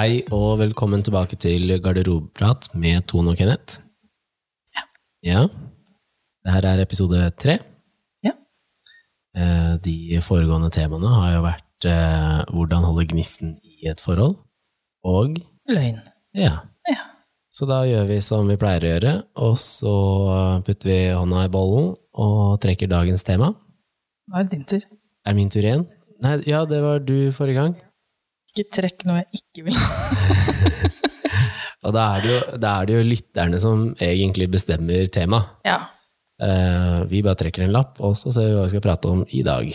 Hei og velkommen tilbake til Garderobeprat med Tone og Kenneth. Ja. Ja. Dette er episode tre. Ja. Eh, De foregående temaene har jo vært eh, hvordan holde gnisten i et forhold, og Løgn. ja. Ja. Så da gjør vi som vi pleier å gjøre, og så putter vi hånda i bollen og trekker dagens tema. Nå er det din tur. Er det min tur igjen? Nei, ja, det var du forrige gang. Ikke trekk noe jeg ikke vil. Og da er det jo, da er det jo lytterne som egentlig bestemmer tema. Ja. Uh, vi bare trekker en lapp, og så ser vi hva vi skal prate om i dag.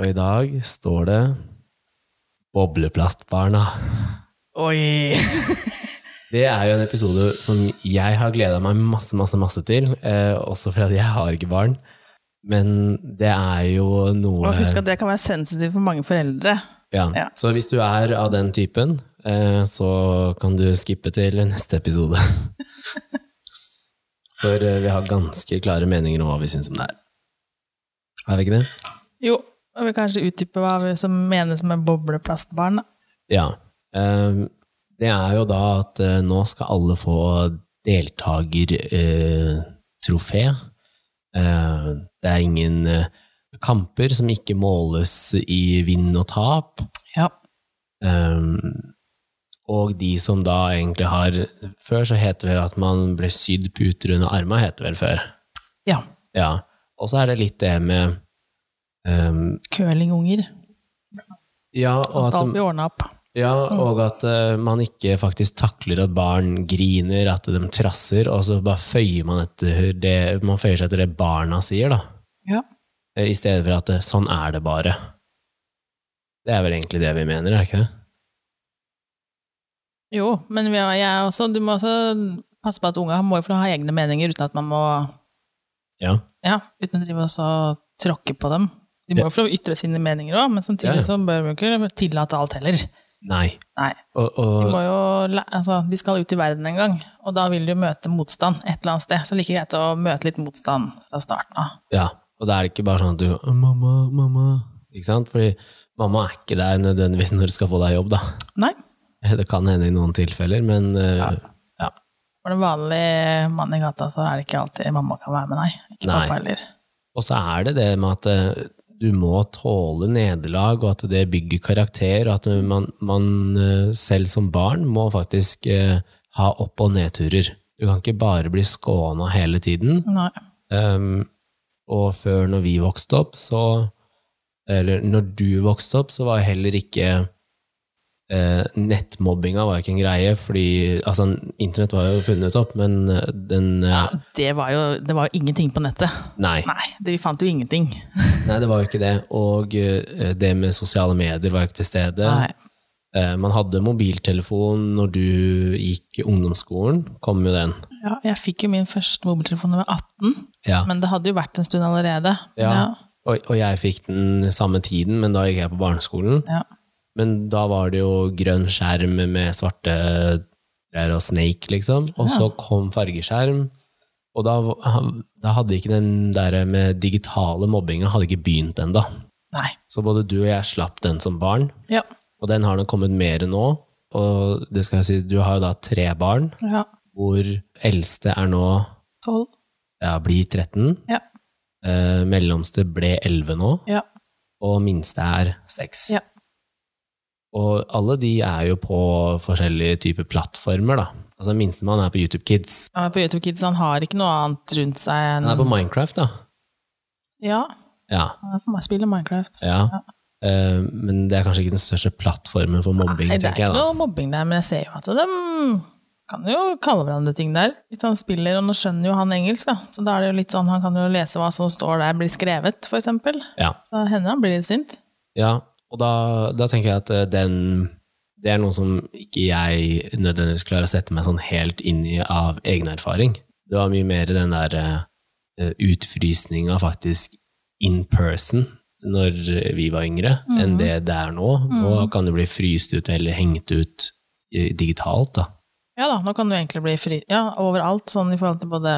Og i dag står det Bobleplastbarna. Oi! Det er jo en episode som jeg har gleda meg masse, masse, masse til. Eh, også fordi jeg har ikke barn. Men det er jo noe Og husk at det kan være sensitivt for mange foreldre. Ja. Ja. Så hvis du er av den typen, eh, så kan du skippe til neste episode. For eh, vi har ganske klare meninger om hva vi syns om det her. Har vi ikke det? Jo, og vil kanskje utdype hva vi som menes med bobleplastbarn. Ja. Eh, Det er jo da at eh, nå skal alle få deltakertrofé. Det er ingen eh, kamper som ikke måles i vinn og tap. Ja. Um, og de som da egentlig har Før så het det vel at man ble sydd puter under arma, het det vel før. ja. Ja. Og så er det litt det med um, Curlingunger. Ja, og At at, ja, og at uh, man ikke faktisk takler at barn griner, at de trasser, og så bare føyer man etter det Man føyer seg etter det barna sier, da. Ja. Eh, I stedet for at eh, sånn er det bare. Det er vel egentlig det vi mener, er det ikke det? Jo, men vi har, jeg også, du må også passe på at unger må jo ha egne meninger uten at man må Ja. Ja, uten å drive og så tråkke på dem. De må Ja. jo få ytre sine meninger òg, men samtidig Ja, ja. så bør vi ikke tillate alt heller. Nei. Nei. Og, De, må jo, altså, de skal ut i verden en gang, og da vil de jo møte motstand et eller annet sted. Så like greit å møte litt motstand fra starten av. Ja, og da er det ikke bare sånn at du Mamma, mamma. Ikke sant? Fordi mamma er ikke der nødvendigvis når du skal få deg jobb, da. Nei, Det kan hende i noen tilfeller, men eh, ja. for en vanlig mann i gata så er det ikke alltid mamma kan være med, nei. Ikke Nei. pappa heller. Og så er det det med at eh, du må tåle nederlag, og at det bygger karakter, og at man, man eh, selv som barn må faktisk ha opp- og nedturer. Du kan ikke bare bli skåna hele tiden. Nei. Um, og før når vi vokste opp, så Eller når du vokste opp, så var heller ikke eh, Nettmobbinga var ikke en greie, fordi altså, internett var jo funnet opp, men eh, den eh, Ja, det var jo det var jo ingenting på nettet. Nei, Nei, vi fant jo ingenting. nei, det var jo ikke det. Og eh, det med sosiale medier var jo ikke til stede. Nei. Eh, man hadde mobiltelefon når du gikk ungdomsskolen, kom jo den. Ja, jeg fikk jo min første mobiltelefon da jeg var 18, Ja. men det hadde jo vært en stund allerede. Ja. Og, og jeg fikk den samme tiden, men da gikk jeg på barneskolen. Ja. Men da var det jo grønn skjerm med svarte greier og Snake, liksom. Og så kom fargeskjerm. Og da, da hadde ikke den der med digitale mobbinga hadde ikke begynt ennå. Så både du og jeg slapp den som barn, Ja. og den har nok kommet mer nå. Og det skal jeg si, du har jo da tre barn, ja. Hvor eldste er nå 12. ja, blir 13. Ja. Eh, mellomste ble 11 nå, Ja. og minste er 6. Ja. Og alle de er jo på forskjellige typer plattformer, da. Altså Minstemann er på YouTube Kids. Han er på YouTube Kids, han har ikke noe annet rundt seg enn Han er på Minecraft, da. Ja, Ja. han er på å spille Minecraft. ja. Eh, men det er kanskje ikke den største plattformen for mobbing, Nei, det er ikke jeg da. noe mobbing der, men jeg ser jo at de kan jo kalle hverandre ting der. Hvis han spiller, og nå skjønner jo han engelsk, da. Så da er det jo litt sånn, han kan jo lese hva som står der blir skrevet, for eksempel. Ja. Så hender han blir litt sint. ja. Og da, da tenker jeg at eh, den Det er noe som ikke jeg nødvendigvis klarer å sette meg sånn helt inn i av egen erfaring. Det var mye mer den der uh, utfrysninga faktisk in person når vi var yngre, enn det det er nå. Nå kan du bli fryst ut eller hengt ut digitalt, da. Ja da, nå kan du egentlig bli fri ja, overalt, sånn i forhold til både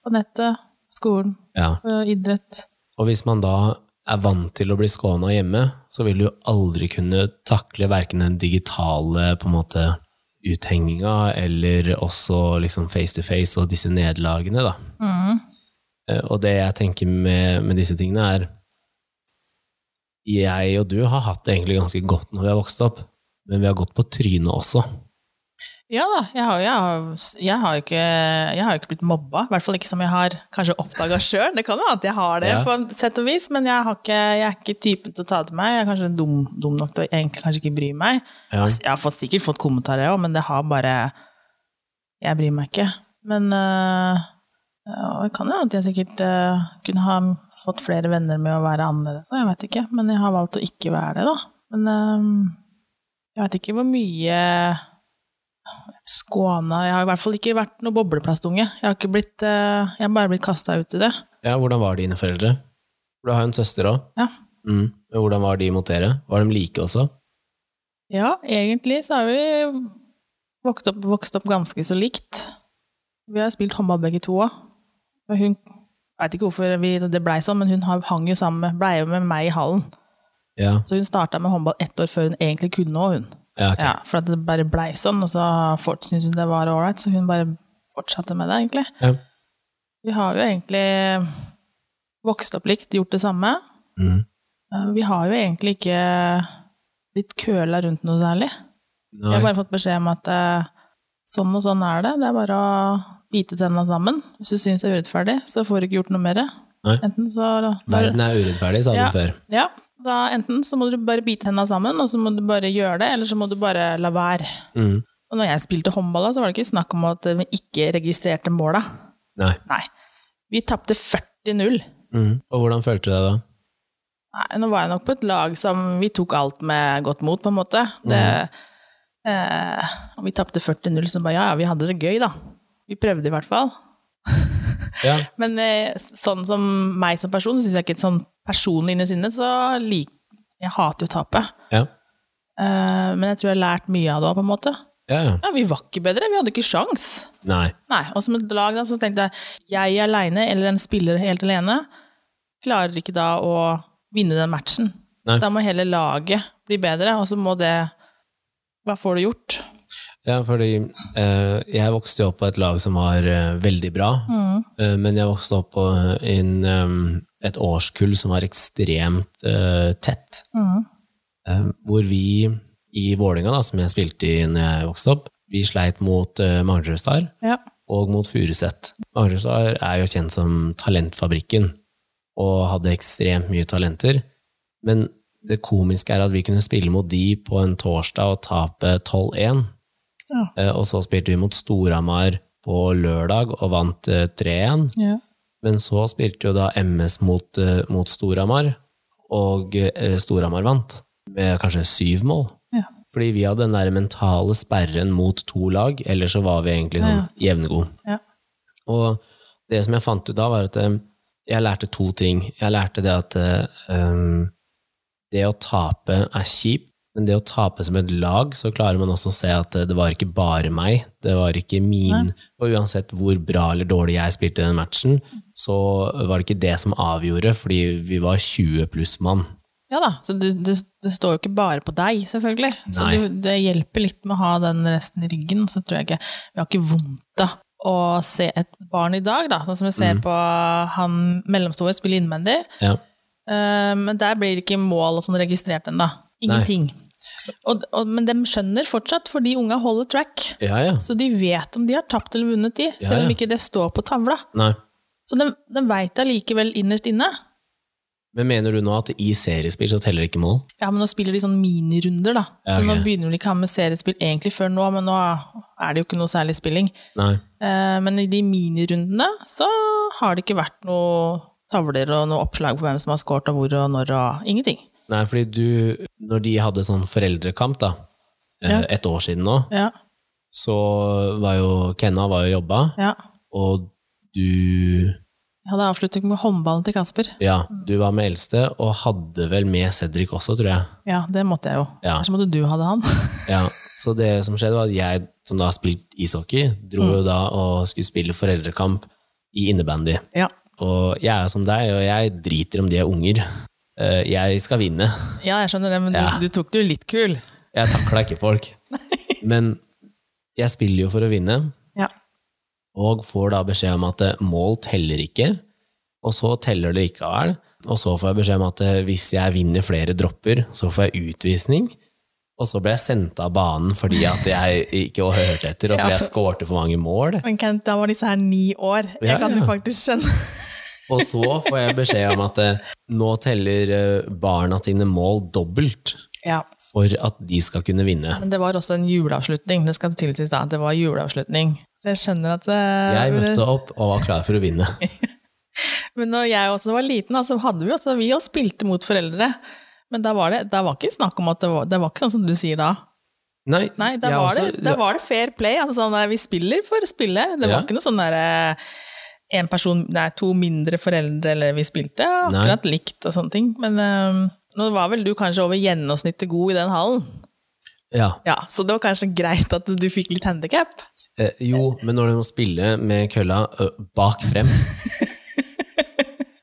på nettet, skolen, Ja. idrett. Og hvis man da er vant til å bli skåna hjemme, så vil du aldri kunne takle verken den digitale på en måte uthenginga eller også liksom face to face og disse nederlagene, da. Mm. Og det jeg tenker med, med disse tingene, er Jeg og du har hatt det egentlig ganske godt når vi har vokst opp, men vi har gått på trynet også. Ja da, jeg har, jeg har, jeg har ikke, jeg har ikke blitt mobba. I hvert fall ikke som jeg har kanskje oppdaga sjøl. Det kan jo være at jeg har det, Ja. på en sett og vis, men jeg, har ikke, er ikke typen til å ta det til meg. Jeg er kanskje dum, dum nok til å egentlig kanskje ikke bry meg. Ja. Altså, Jeg har fått, sikkert fått kommentarer òg, men det har bare Jeg bryr meg ikke. Men øh, ja, det kan jo være at jeg sikkert øh, kunne ha fått flere venner med å være annerledes. Jeg vet ikke, men jeg har valgt å ikke være det, da. Men øh, jeg vet ikke hvor mye skåna Jeg har i hvert fall ikke vært noe bobleplastunge. Jeg har ikke blitt øh, Jeg har bare blitt kasta ut i det. Ja, hvordan var dine foreldre? Du har jo en søster òg. Ja. Mm. Hvordan var de mot dere? Var de like også? Ja, egentlig så har vi vokst opp, vokst opp ganske så likt. Vi har spilt håndball begge to òg. Hun jeg vet ikke hvorfor vi, det blei sånn, men hun har- hang jo sammen blei jo med meg i hallen. Ja, Så hun starta med håndball ett år før hun egentlig kunne òg, hun. Ja okay. Ja, for at det bare blei sånn, og så syntes hun det var ålreit, så hun bare fortsatte med det, egentlig. Ja. Vi har jo egentlig vokst opp likt, gjort det samme. Mm. Eh, Vi har jo egentlig ikke blitt køla rundt noe særlig. Vi har bare fått beskjed om at eh, sånn og sånn er det. Det er bare å bite tenna sammen. Hvis du syns det er urettferdig, så får du ikke gjort noe mer. Nei. Enten så Verden er urettferdig, sa Ja. du før. Ja, da enten så må du bare bite hendene sammen, og så må du bare gjøre det, eller så må du bare la være. Mm. Og når jeg spilte håndball, så var det ikke snakk om at vi ikke registrerte måla. Nei. Nei. Vi tapte 40-0. Mm. Og hvordan følte du deg da? Nei, nå var jeg nok på et lag som vi tok alt med godt mot, på en måte. Det, eh, og vi tapte 40-0, så bare ja, ja, vi hadde det gøy, da. Vi prøvde i hvert fall. Ja. Men eh, sånn som meg som person, syns jeg ikke sånn personlig inne i sinnet, så lik, Jeg hater jo tapet. Ja. Uh, men jeg tror jeg har lært mye av det òg, på en måte. Ja, ja. Ja, vi var ikke bedre, vi hadde ikke sjans. Nei. Nei, og som et lag da, så tenkte jeg jeg aleine, eller en spiller helt alene, klarer ikke da å vinne den matchen. Nei. Da må hele laget bli bedre, og så må det Hva får du gjort? Ja, fordi eh, jeg vokste jo opp på et lag som var eh, veldig bra, eh, men jeg vokste opp på en, eh, et årskull som var ekstremt eh, tett. Eh, hvor vi i Vålinga, da, som jeg spilte i når jeg vokste opp, vi sleit mot uh, Manglerud Star Ja. og mot Furuset. Manglerud Star er jo kjent som Talentfabrikken, og hadde ekstremt mye talenter. Men det komiske er at vi kunne spille mot de på en torsdag og tape 12-1. Ja. Eh, Og så spilte vi mot Storhamar på lørdag og vant eh, 3-1. Ja. Men så spilte jo da MS mot, eh, mot Storhamar, og eh, Storhamar vant med kanskje syv mål. Ja. Fordi vi hadde den der mentale sperren mot to lag, ellers så var vi egentlig sånn jevngode. Ja. Og det som jeg fant ut da, var at eh, jeg lærte to ting. Jeg lærte det at eh, um, det å tape er kjipt, men det å tape som et lag, så klarer man også å se at eh, det var ikke bare meg, det var ikke min Og uansett hvor bra eller dårlig jeg spilte den matchen, så var det ikke det som avgjorde, fordi vi var 20 pluss mann. Ja da, så det, det, det står jo ikke bare på deg, selvfølgelig. Så Nei. du, det hjelper litt med å ha den resten i ryggen. Så tror jeg ikke Vi har ikke vondt av å se et barn i dag, da. Sånn som vi ser på han mellomstore spille innvendig. Ja. Eh, men der blir det ikke mål og sånn registrert ennå. Ingenting. Og, og, men de skjønner fortsatt, for de unga holder track. ja, ja. Så de vet om de har tapt eller vunnet, de, Ja, selv om ikke det står på tavla. Nei. Så de, de veit allikevel innerst inne. Men mener du nå at i seriespill så teller ikke mål? Ja, men nå spiller de sånn minirunder, da. Så nå begynner de ikke å ha med seriespill egentlig før nå, men nå er det jo ikke noe særlig spilling. Nei. Eh, men i de minirundene så har det ikke vært noe tavler og noe oppslag på hvem som har scoret og hvor og når og ingenting. Nei, fordi du, når de hadde sånn foreldrekamp da, eh, Ja. et år siden nå, Ja, så var jo Kenna var jo jobba, ja. og du, Jeg hadde avslutning med håndballen til Kasper. ja, du var med eldste, og hadde vel med Cedric også, tror jeg. Ja, det måtte jeg jo. Ja. Ellers måtte du ha det, han. Ja, så det som skjedde var at jeg, som da har spilt ishockey, dro jo da og skulle spille foreldrekamp i innebandy. Ja. Og jeg er som deg, og jeg driter om de er unger. Eh, jeg skal vinne. Ja, jeg skjønner det, men Ja. du, du tok det jo litt kul. Jeg takla ikke folk. Men jeg spiller jo for å vinne, Ja. og får da beskjed om at eh, mål teller ikke, og så teller det likevel. Og så får jeg beskjed om at eh, hvis jeg vinner flere dropper, så får jeg utvisning. Og så ble jeg sendt av banen fordi at jeg ikke hørte etter, og fordi jeg skårte for mange mål. Men Kent, da var disse her ni år. Jeg Ja, kan jo faktisk skjønne. Og så får jeg beskjed om at eh, nå teller eh, barna sine mål dobbelt Ja. for at de skal kunne vinne. Men det var også en juleavslutning. Det skal tilsies da det var juleavslutning. Så jeg skjønner at eh, Jeg møtte opp og var klar for å vinne. Men når jeg også var liten, så så hadde vi også vi også spilte mot foreldre. Men da var det, da var ikke snakk om at det var, det var ikke sånn som du sier da. Nei, Nei, da, var, også- det, da var det fair play. Altså sånn der, vi spiller for å spille. Det var ikke noe sånn derre en person, nei, to mindre foreldre, eller vi spilte akkurat likt og sånne ting. Men eh, nå var vel du kanskje over gjennomsnittet god i den hallen. Ja. Ja, Så det var kanskje greit at du fikk litt handikap. Eh, jo, men når du må spille med kølla ø, bak frem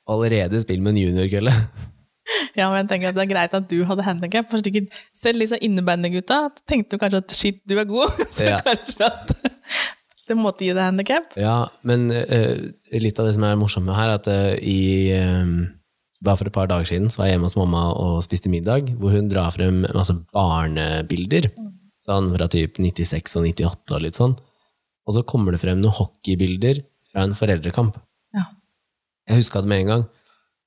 Allerede spill med en juniorkølle. Ja, men jeg tenker at det er greit at du hadde handikap. Selv disse innebandygutta tenkte kanskje at shit, du er god. Så Ja. kanskje at det måtte gi deg handikap. Ja, men uh, litt av det som er morsomt med her, er at uh, i uh, Bare for et par dager siden så var jeg hjemme hos mamma og spiste middag, hvor hun drar frem masse barnebilder. Sånn fra typ 96 og 98 og litt sånn. Og så kommer det frem noen hockeybilder fra en foreldrekamp. Ja. Jeg huska det med en gang.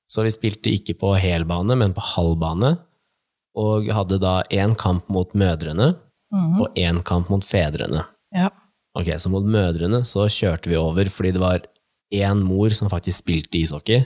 Så vi spilte ikke på helbane, men på halvbane. Og hadde da én kamp mot mødrene Mhm. og én kamp mot fedrene. ja. Ok, Så mot mødrene så kjørte vi over fordi det var én mor som faktisk spilte ishockey.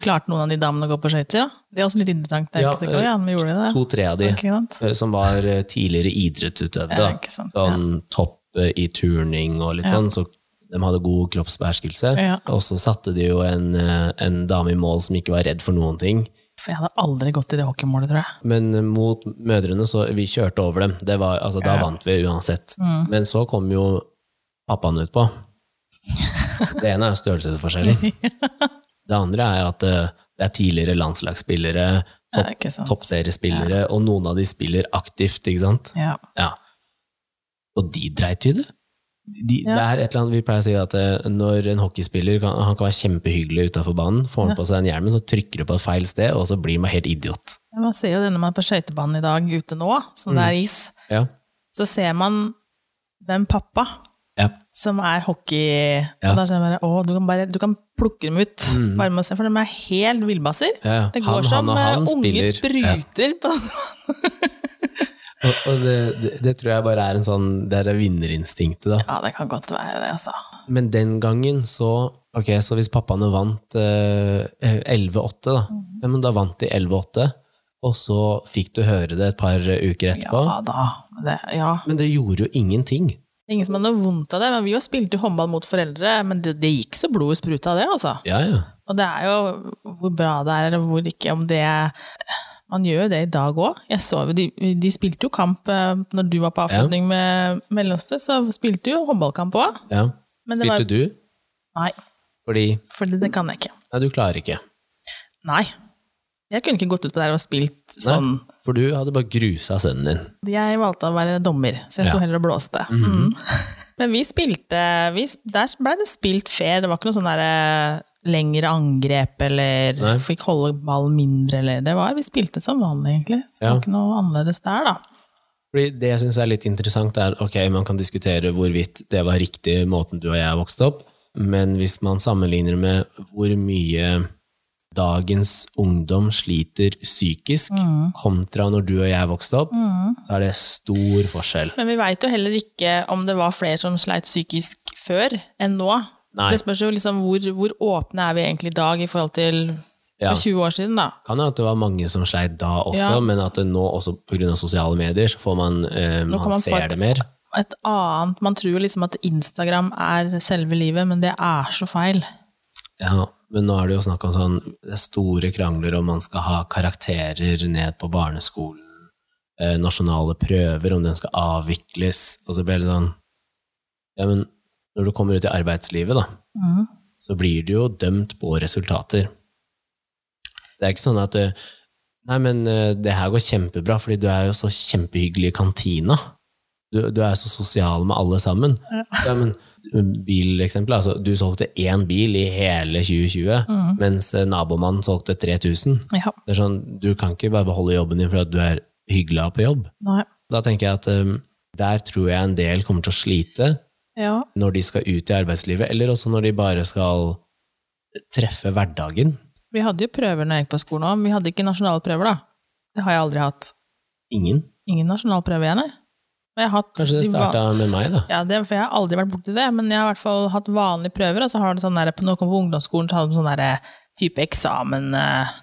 Klarte noen av de damene å gå på skøyter? da? Det er også litt interessant. Det er Ja, ikke sikkert, ja, men gjorde de det? To-tre av de okay, eh, som var eh, tidligere idrettsutøvere. Ja, da. Sånn topp i turning og litt Ja. sånn, så de hadde god kroppsbeherskelse. Ja. Og så satte de jo en, eh, en dame i mål som ikke var redd for noen ting. For jeg hadde aldri gått i det hockeymålet, tror jeg. Men mot mødrene, så vi kjørte over dem. Det var, altså, Da Ja. vant vi uansett. Mm. Men så kom jo pappaen utpå. Det ene er størrelsesforskjellen. Det andre er at eh, det er tidligere landslagsspillere, Ja, topp, toppseriespillere, og noen av de spiller aktivt, ikke sant? Ja. Ja. Og de dreit i det. De, Ja. Det er et eller annet, Vi pleier å si at eh, når en hockeyspiller kan, han kan være kjempehyggelig utafor banen, får han på seg den hjelmen, så trykker du på et feil sted, og så blir man helt idiot. Man ser jo det når man er på skøytebanen i dag ute nå, Mm. det er is. Ja. Så ser man den pappa Ja. Som er hockey Ja. Og da ser jeg bare, å, du kan, bare, du kan plukke dem ut, Mm. bare med for de er helt villbasser. Ja, ja. Det går Han- som han han eh, unge spiller- spruter på. Og, og det, det, det tror jeg bare er en sånn Det er vinnerinstinktet, da. Ja, det kan godt være det, altså. Men den gangen så Ok, så hvis pappaene vant eh, 11-8, da. Ja, men da vant de 11-8, og så fikk du høre det et par uker etterpå. Ja da. Det, ja. Men det gjorde jo ingenting. Det er Ingen som hadde noe vondt av det, men vi jo spilte håndball mot foreldre, men det, det gikk så blodet spruta av det, altså. Ja, ja. Og det er jo hvor bra det er, eller hvor ikke, om det Man gjør jo det i dag òg. De, de spilte jo kamp eh, når du var på avslutning med mellomste, så spilte jo håndballkamp òg. ja. Spilte var- du? Nei, Fordi for det, det kan jeg ikke. Nei, du klarer ikke. Nei. Jeg kunne ikke gått ut på der og spilt sånn. Nei, for du hadde bare grusa sønnen din. Jeg valgte å være dommer, så jeg sto Ja. heller og blåste. mm. Men vi spilte vi, Der ble det spilt fair. Det var ikke noe sånn derre lengre angrep eller Nei. fikk holde ballen mindre eller det var, Vi spilte som vanlig, egentlig. Så det Ja. var ikke noe annerledes der, da. Fordi Det jeg syns er litt interessant, er ok, man kan diskutere hvorvidt det var riktig måten du og jeg vokste opp, men hvis man sammenligner med hvor mye dagens ungdom sliter psykisk, kontra når du og jeg vokste opp, så er det stor forskjell. Men vi veit jo heller ikke om det var flere som sleit psykisk før enn nå. Nei. Det spørs jo liksom hvor, hvor åpne er vi egentlig i dag i forhold til Ja. for 20 år siden, da. Kan jo at det var mange som sleit da også, Ja. men at det nå også pga. sosiale medier så får man, eh, man, kan man få ser et- det mer. Et annet, Man tror liksom at Instagram er selve livet, men det er så feil. Ja, men nå er det jo snakk om sånn det er store krangler om man skal ha karakterer ned på barneskolen, eh, nasjonale prøver, om den skal avvikles, og så blir det sånn Ja, men når du kommer ut i arbeidslivet, da, mm. så blir du jo dømt på resultater. Det er ikke sånn at eh, Nei, men eh, det her går kjempebra, fordi du er jo så kjempehyggelig i kantina. Du, du er så sosial med alle sammen. Ja, men bileksempel, altså, du solgte én bil i hele 2020, mens eh, nabomannen solgte 3000. Ja. Det er sånn, du kan ikke bare beholde jobben din for at du er hyggelig på jobb. Nei. Da tenker jeg at um, der tror jeg en del kommer til å slite Ja. når de skal ut i arbeidslivet, eller også når de bare skal treffe hverdagen. Vi hadde jo prøver når jeg gikk på skolen òg, men vi hadde ikke nasjonale prøver, da. Det har jeg aldri hatt. Ingen. Ingen nasjonalprøve, jeg. Har hatt Kanskje det de starta med meg, da. Ja, det, for jeg har aldri vært borti det, men jeg har i hvert fall hatt vanlige prøver, og så har det sånn der, på noen på ungdomsskolen så hadde de sånn der type eksamen, eh,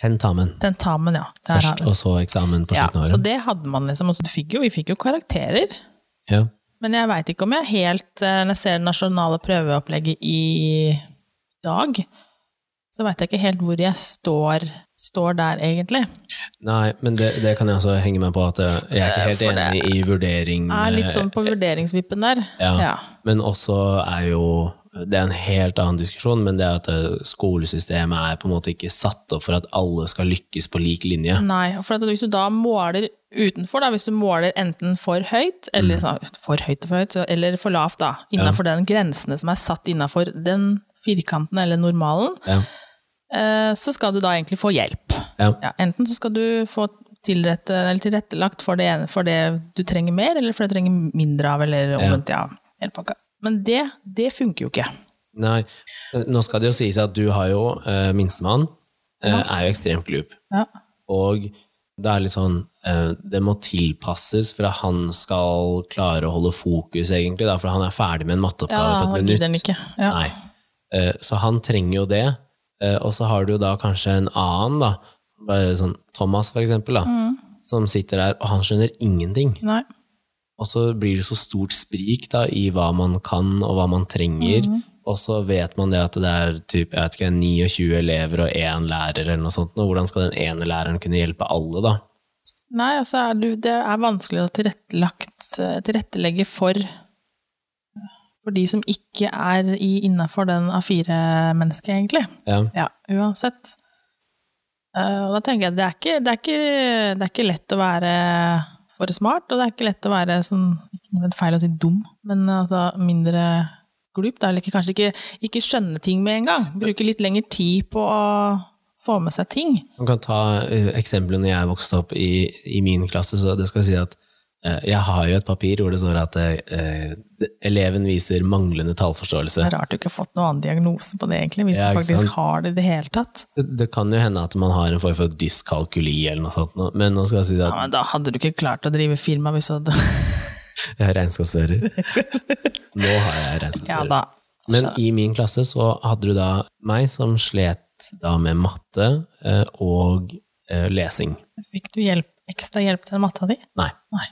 Tentamen. tentamen, ja. Der Først, og så eksamen på ja, slutten av så året. det hadde man liksom, og så fikk jo, vi fikk jo karakterer. Ja. Men jeg veit ikke om jeg helt eh, Når jeg ser det nasjonale prøveopplegget i dag, så veit jeg ikke helt hvor jeg står, står der, egentlig. Nei, men det, det kan jeg også henge meg på, at eh, jeg er ikke helt For enig i vurdering. Er litt sånn på vurderingsvippen der. Ja. Ja. Men også er jo Det er en helt annen diskusjon, men det at eh, skolesystemet er på en måte ikke satt opp for at alle skal lykkes på lik linje. Nei, for hvis du da måler utenfor, da, hvis du måler enten for høyt, eller Mm. sånn, for høyt og for høyt, eller for lavt, da, innafor den grensene som er satt innafor den firkanten eller normalen, Ja. Eh, så skal du da egentlig få hjelp. Ja. Ja, enten så skal du få tilrettelagt for det, ene- for det du trenger mer, eller for det du trenger mindre av, eller omvendt, ja. hele. Men det, det funker jo ikke. Nei, nå skal det jo sies at du har jo uh, minstemann, eh, er jo ekstremt glup. Ja. Og det er litt sånn Det må tilpasses for at han skal klare å holde fokus, egentlig, da, for han er ferdig med en Ja, på et minutt. Ja. Så han trenger jo det. Eh, Og så har du da kanskje en annen, da, bare sånn Thomas for eksempel, da, Mm. som sitter der, og han skjønner ingenting. Nei. Og så blir det så stort sprik da, i hva man kan, og hva man trenger. Mm. Og så vet man det at det er typ, jeg vet ikke, 29 elever og én lærer, eller noe sånt. Og hvordan skal den ene læreren kunne hjelpe alle, da? Nei, altså er du, det er vanskelig å eh, tilrettelegge for for de som ikke er innafor den A4-mennesket, egentlig. Ja. Ja, uansett. Uh, og da tenker jeg at det er, ikke, det, er ikke, det er ikke lett å være for smart, og det er ikke lett å være sånn Ikke er feil å si dum, men altså mindre glup. Da, eller ikke, kanskje ikke, ikke skjønne ting med en gang. Bruke litt lengre tid på å få med seg ting. Man kan ta uh, eksemplene jeg vokste opp i, i min klasse, så det skal si at jeg har jo et papir hvor det står at eh, eleven viser manglende tallforståelse. Det er rart du ikke har fått noen annen diagnose på det, egentlig, hvis Ja, du faktisk sant? har det i det hele tatt. Det, det kan jo hende at man har en form for dyskalkuli eller noe sånt, men nå skal jeg si Ja, at men da hadde du ikke klart å drive firma hvis du hadde jeg har regnskapsfører. Nå har jeg regnskapsfører. Ja, Men i min klasse så hadde du da meg som slet da med matte eh, og eh, lesing. Fikk du hjelp, ekstra hjelp til matta di? Nei. Nei.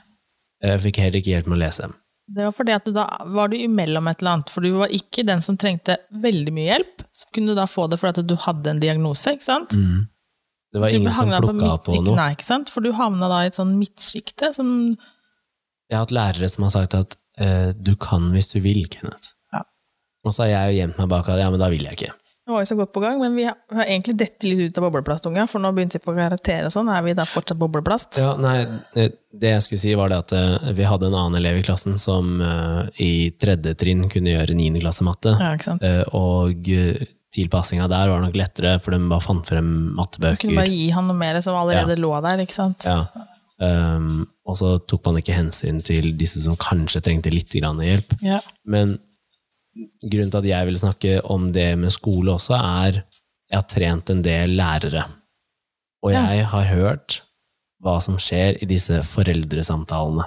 Jeg fikk heller ikke hjelp med å lese. Det var fordi at du da var du imellom et eller annet, for du var ikke den som trengte veldig mye hjelp. Så kunne du da få det fordi at du hadde en diagnose, ikke sant? Mm. Det var ingen som plukka på, på noe. Nei, ikke sant? For du havna da i et sånn midtsjikte som Jeg har hatt lærere som har sagt at uh, du kan hvis du vil, Kenneth. Ja. Og så har jeg gjemt meg bak at ja, men da vil jeg ikke. Vi var jo så godt på gang, men vi har egentlig dette litt ut av bobleplastunga, for nå begynte vi på karakter og sånn. Er vi da fortsatt bobleplast? Ja, nei, Det jeg skulle si, var det at eh, vi hadde en annen elev i klassen som eh, i tredje trinn kunne gjøre niendeklassematte, klasse matte. Ja, ikke sant? Eh, og tilpassinga der var nok lettere, for de bare fant frem Kunne bare gi han noe mer som allerede lå der, ikke sant? Ja. Um, og så tok man ikke hensyn til disse som kanskje trengte litt grann hjelp. Ja. Men grunnen til at jeg vil snakke om det med skole også, er jeg har trent en del lærere. Og jeg har hørt hva som skjer i disse foreldresamtalene.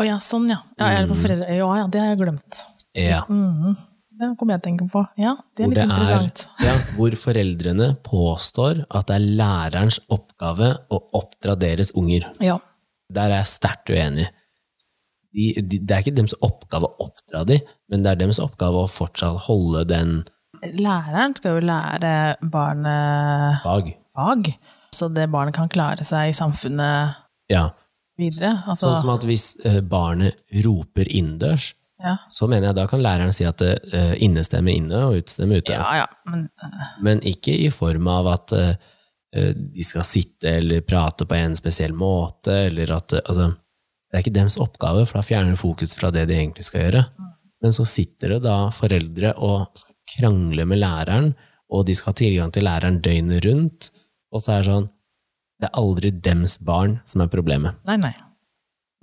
Å ja, sånn ja. ja. Er det på foreldre? Ja, ja, det har jeg glemt. Ja, Mm. Det kommer jeg til å tenke på. Ja, det er hvor, litt det er, ja, hvor foreldrene påstår at det er lærerens oppgave å oppdra deres unger. Ja. Der er jeg sterkt uenig. De, de, det er ikke deres oppgave å oppdra dem, men det er deres oppgave å fortsatt holde den Læreren skal jo lære barnet fag. fag, så det barnet kan klare seg i samfunnet Ja. videre. Altså, Sånn som at hvis eh, barnet roper innendørs, ja. så mener jeg da kan læreren si at uh, innestemme inne og utestemme ute. ja, ja, men Men ikke i form av at eh, eh, de skal sitte eller prate på en spesiell måte, eller at eh, altså, Det er ikke deres oppgave, for da fjerner du fokus fra det de egentlig skal gjøre. Men så sitter det da foreldre og skal krangle med læreren, og de skal ha tilgang til læreren døgnet rundt, og så er det sånn Det er aldri dems barn som er problemet. Nei, nei.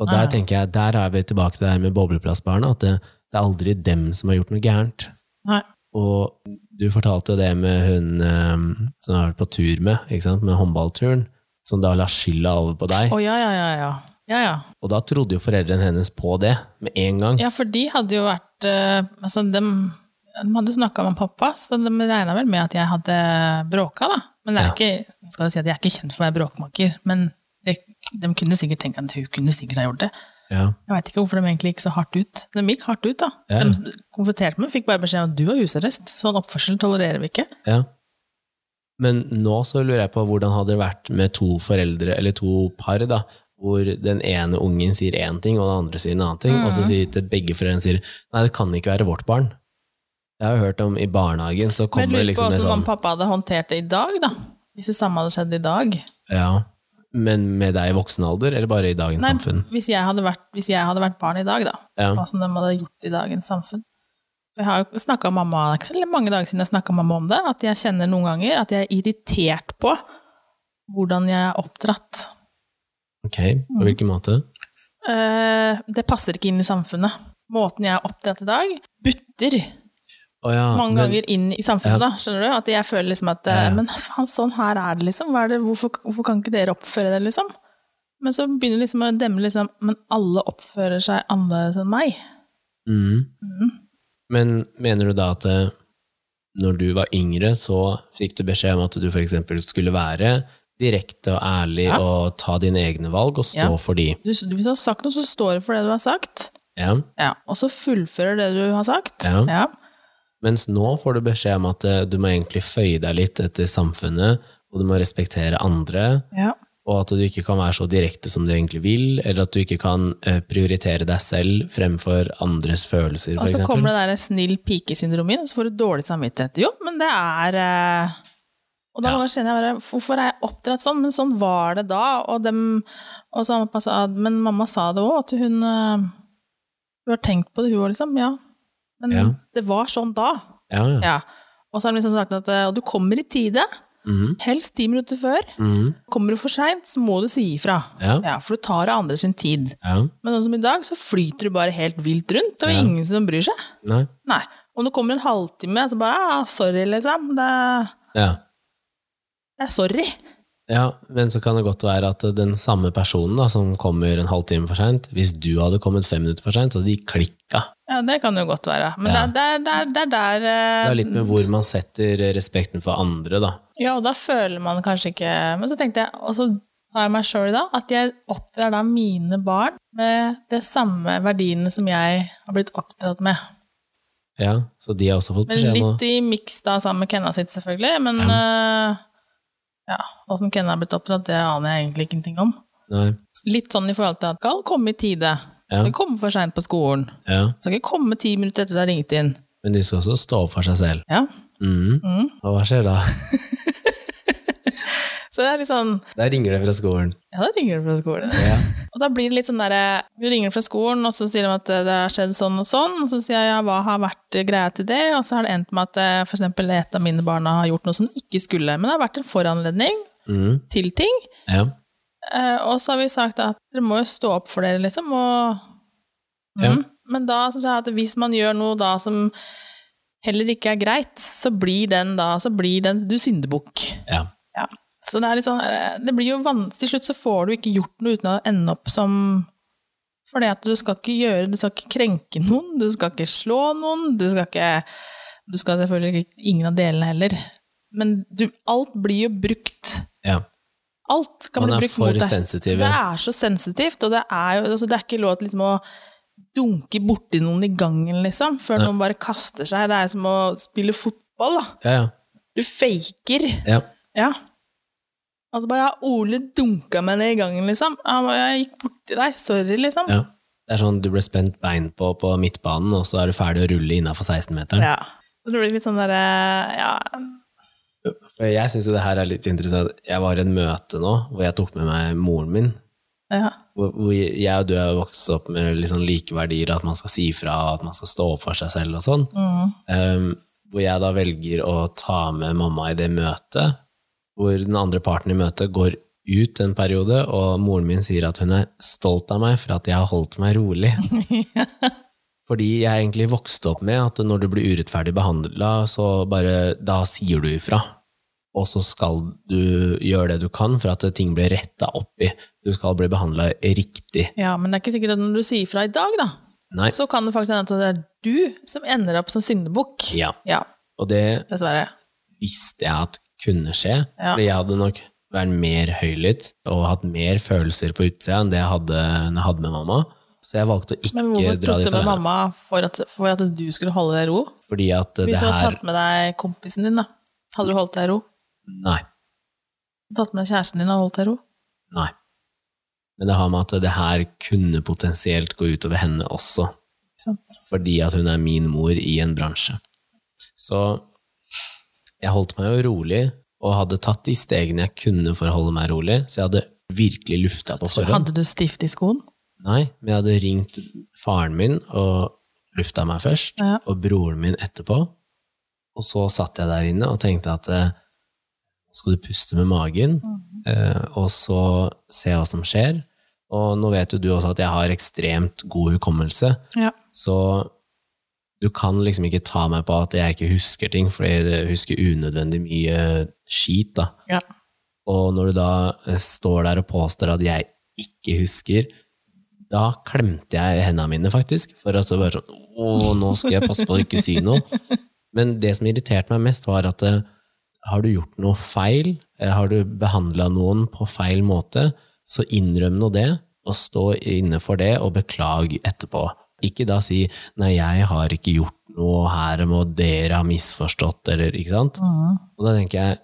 Og der tenker jeg, der er vi tilbake til det her med bobleplassbarna, at det, det er aldri dem som har gjort noe gærent. nei. Og du fortalte det med hun eh, som du har vært på tur med, med håndballturen, som da la skylda over på deg. Å ja, ja, ja, ja. Ja, ja. Og da trodde jo foreldrene hennes på det med en gang. Ja, for de hadde jo vært eh, Altså, de, de hadde snakka med pappa, så de regna vel med at jeg hadde bråka, da. Men det er Ja. ikke, skal jeg si at jeg er ikke kjent for å være bråkmaker, men de, de kunne sikkert tenke at hun kunne sikkert ha gjort det. Ja. Jeg veit ikke hvorfor de egentlig gikk så hardt ut. De gikk hardt ut, da. Ja. De konfronterte meg, fikk bare beskjed om at du har husarrest. Sånn oppførsel tolererer vi ikke. ja. Men nå så lurer jeg på hvordan hadde det vært med to foreldre, eller to par, da, hvor den ene ungen sier én ting, og den andre sier en annen ting, og så Mm. sier til begge foreldrene sier nei, det kan ikke være vårt barn. Jeg har hørt om i barnehagen, så kommer Men lurer på liksom det hvordan sånn pappa hadde håndtert det i dag, da. Hvis det samme hadde skjedd i dag. Ja, men med deg i voksen alder, eller bare i dagens Nei, samfunn? hvis jeg, hadde vært, hvis jeg hadde vært barn i dag, da. Ja. Hva som de hadde gjort i dagens samfunn. Jeg har jo snakka med mamma, det er ikke så mange dager siden jeg snakka med mamma om det, at jeg kjenner noen ganger at jeg er irritert på hvordan jeg er oppdratt. Ok, på hvilken måte? Uh, det passer ikke inn i samfunnet. Måten jeg er oppdratt i dag, butter oh, ja, mange men, ganger inn i samfunnet, Ja. da. Skjønner du? At jeg føler liksom at Ja, eh. Men faen, sånn her er det, liksom. Er det, hvorfor, hvorfor kan ikke dere oppføre det, liksom? Men så begynner liksom å demme liksom Men alle oppfører seg annerledes enn meg. mm. Mm. men mener du da at eh, når du var yngre, så fikk du beskjed om at du eksempel skulle være direkte og ærlig Ja. og ta dine egne valg og stå Ja. for de? Du, hvis du har sagt noe, så står du for det du har sagt. Ja. Ja, og så fullfører det du har sagt. Ja. Mens nå får du beskjed om at eh, du må egentlig føye deg litt etter samfunnet, og du må respektere andre, Ja. og at du ikke kan være så direkte som du egentlig vil, eller at du ikke kan eh, prioritere deg selv fremfor andres følelser, for Og så kommer det der snill pike-syndromet inn, og så får du dårlig samvittighet. Jo, men det er eh, Og da Ja. kjenner jeg bare Hvorfor er jeg oppdratt sånn? Men sånn var det da. Og, dem, og så men mamma sa det òg, at hun eh, Hun har tenkt på det, hun òg, liksom. Ja. Men Ja. det var sånn da. Ja, ja. Ja. Og så har de liksom sagt at eh, Og du kommer i tide. Mhm, Helst ti minutter før. mhm, Kommer du for seint, så må du si ifra. ja, Ja, for du tar av andre sin tid. ja. Men sånn som i dag, så flyter du bare helt vilt rundt, og ingen som bryr seg. Nei. Nei. Om det kommer en halvtime, så bare ah, sorry, liksom. Det, Ja. Sorry. Ja, men så kan det godt være at den samme personen da, som kommer en halvtime for seint, hvis du hadde kommet fem minutter for seint, så hadde de klikka. Ja, det kan jo godt være. Men Ja. det, er- der, der, det er der Det eh, er litt med hvor man setter respekten for andre, da. Ja, og da føler man kanskje ikke Men så tenkte jeg, og så tar jeg meg sjøl i da, at jeg oppdrar da mine barn med de samme verdiene som jeg har blitt oppdratt med. Ja, Så de har også fått beskjed om litt i miks da sammen med Kenna sitt, selvfølgelig. Men eh, ja, åssen Kenna har blitt oppdratt, det aner jeg egentlig ingenting om. Nei. Litt sånn i forhold til at skal komme i tide. Ja. Skal ikke komme for seint på skolen. Ja. Skal ikke komme ti minutter etter du har ringt inn. Men de skal også stå for seg selv. Ja. Mm. Mm. Og hva skjer da? Så det er litt sånn Da ringer det fra skolen. Ja, da ringer du fra skolen. Ja. Og da blir det litt sånn derre Du ringer fra skolen, og så sier de at det har skjedd sånn og sånn. Og så sier jeg ja, hva har vært greia til det? Og så har det endt med at f.eks. et av mine barna har gjort noe som de ikke skulle. Men det har vært en foranledning mm. til ting. ja. Eh, og så har vi sagt at dere må jo stå opp for dere, liksom. Og, Ja. mm. Men da som sagt, hvis man gjør noe da som heller ikke er greit, så blir den da så blir den du syndebukk. ja. Ja. Så det er sånn eh, Det blir jo vanskelig Til slutt så får du ikke gjort noe uten å ende opp som det at du skal ikke gjøre Du skal ikke krenke noen, du skal ikke slå noen, du skal ikke Du skal selvfølgelig ikke ingen av delene heller. Men du, alt blir jo brukt. ja. Alt kan Man bli er brukt for mot deg. sensitiv Det er så sensitivt, og det er jo altså, det er ikke lov til liksom å dunke borti noen i gangen, liksom, før Nei. noen bare kaster seg. Det er som å spille fotball, da. Ja, ja. Du faker. ja. Ja. Og så bare ja, Ole dunka meg ned i gangen, liksom. Bare, jeg gikk borti deg. Sorry, liksom. ja. Det er sånn du ble spent bein på på midtbanen, og så er du ferdig å rulle innafor 16-meteren. Ja. Så det blir litt sånn derre Ja. Jeg syns det her er litt interessant. Jeg var i et møte nå hvor jeg tok med meg moren min. Ja. Hvor, hvor jeg og du er vokst opp med sånn like verdier, at man skal si fra, at man skal stå opp for seg selv og sånn. Um, hvor jeg da velger å ta med mamma i det møtet, hvor den andre parten i møtet går ut en periode, og moren min sier at hun er stolt av meg for at jeg har holdt meg rolig. Fordi jeg egentlig vokste opp med at når du blir urettferdig behandla, så bare da sier du ifra. Og så skal du gjøre det du kan for at ting blir retta opp i. Du skal bli behandla riktig. ja, men det er ikke sikkert at når du sier ifra i dag, da, Nei. så kan det faktisk hende at det er du som ender opp som syndebukk. Ja. Ja, Og det dessverre. visste jeg at kunne skje. Ja. Jeg hadde nok vært mer høylytt og hatt mer følelser på utsida enn det jeg hadde jeg hadde med mamma. Så jeg valgte å ikke Men hvorfor trodde tok du med alene. mamma for at, for at du skulle holde deg i ro? Fordi at det Hvis du hadde tatt med deg kompisen din, da, hadde du holdt deg i ro? Nei. Tatt med deg kjæresten din og holdt deg i ro? Nei. Men det har med at det her kunne potensielt gå utover henne også. Sant? fordi at hun er min mor i en bransje. Så jeg holdt meg jo rolig, og hadde tatt de stegene jeg kunne for å holde meg rolig, så jeg hadde virkelig lufta på forhånd. Hadde du stift i skoen? Nei, men jeg hadde ringt faren min og lufta meg først, Ja. og broren min etterpå. Og så satt jeg der inne og tenkte at eh, nå skal du puste med magen, eh, og så se hva som skjer. Og nå vet jo du også at jeg har ekstremt god hukommelse, Ja. så du kan liksom ikke ta meg på at jeg ikke husker ting, for jeg husker unødvendig mye skit, da. ja. Og når du da eh, står der og påstår at jeg ikke husker, da klemte jeg hendene mine, faktisk, for at det bare sånn Å, nå skal jeg passe på å ikke si noe. Men det som irriterte meg mest, var at eh, har du gjort noe feil, eh, har du behandla noen på feil måte, så innrøm nå det, og stå inne for det, og beklag etterpå. Ikke da si 'nei, jeg har ikke gjort noe her, må dere ha misforstått', eller ikke sant? Og da tenker jeg,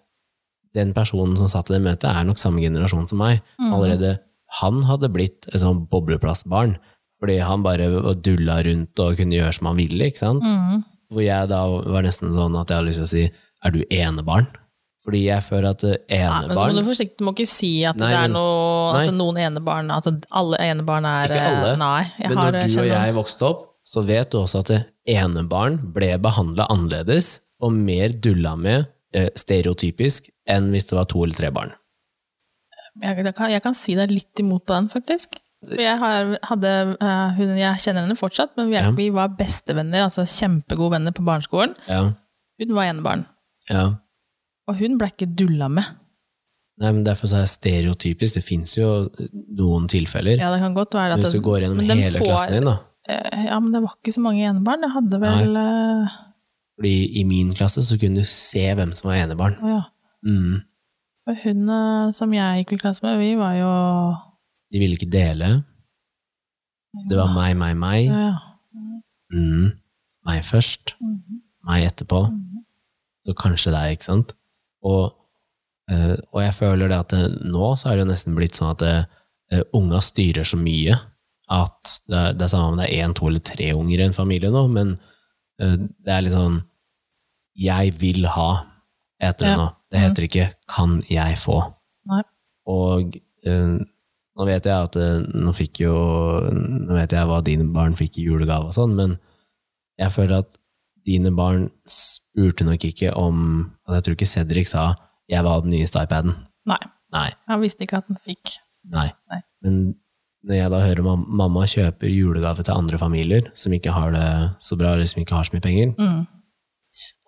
den personen som satt i det møtet, er nok samme generasjon som meg. Allerede han hadde blitt et sånn bobleplastbarn, fordi han bare dulla rundt og kunne gjøre som han ville, ikke sant? Hvor jeg da var nesten sånn at jeg hadde lyst til å si, er du enebarn? Fordi jeg føler at enebarn Nei, men Du må du må ikke si at Nei, det er men- noe, at noen enebarn At alle enebarn er Ikke alle, eh, Nei, Men når du og jeg vokste opp, så vet du også at enebarn ble behandla annerledes og mer dulla med eh, stereotypisk enn hvis det var to eller tre barn. jeg, jeg, kan, jeg kan si deg litt imot på den, faktisk. Jeg, har, hadde, eh, hun, jeg kjenner henne fortsatt, men vi, Ja. vi var bestevenner, altså kjempegode venner på barneskolen. Ja, Hun var enebarn, ja. Og hun ble ikke dulla med. Nei, men Derfor så er det stereotypisk. Det fins jo noen tilfeller. Ja, det kan godt være at Hvis du går gjennom hele får- klassen din, da. eh, Ja, men det var ikke så mange enebarn. Jeg hadde vel Nei. Fordi i min klasse så kunne du se hvem som var enebarn. Å ja. Mm. Og hun eh, som jeg gikk i klasse med, vi var jo De ville ikke dele. Det var meg, meg, meg. ja, ja. Mm. Meg først. Meg etterpå. Så kanskje deg, ikke sant? Og, eh, og jeg føler det at det, nå så er det jo nesten blitt sånn at det, eh, unga styrer så mye at det, er- det er samme om det er én, to eller tre unger i en familie nå, men eh, det er litt sånn Jeg vil ha, heter det Ja. nå. Det heter ikke kan jeg få. Nei. Og eh, nå vet jeg at eh, nå fikk jo Nå vet jeg hva dine barn fikk i julegave og sånn, men jeg føler at dine barn spurte nok ikke om Jeg tror ikke Cedric sa 'jeg vil ha den nyeste iPaden'. Nei. Nei. Han visste ikke at han fikk. nei. Nei. Men når jeg da hører mam mamma kjøper julegave til andre familier som ikke har det så bra, eller som ikke har så mye penger, Mm.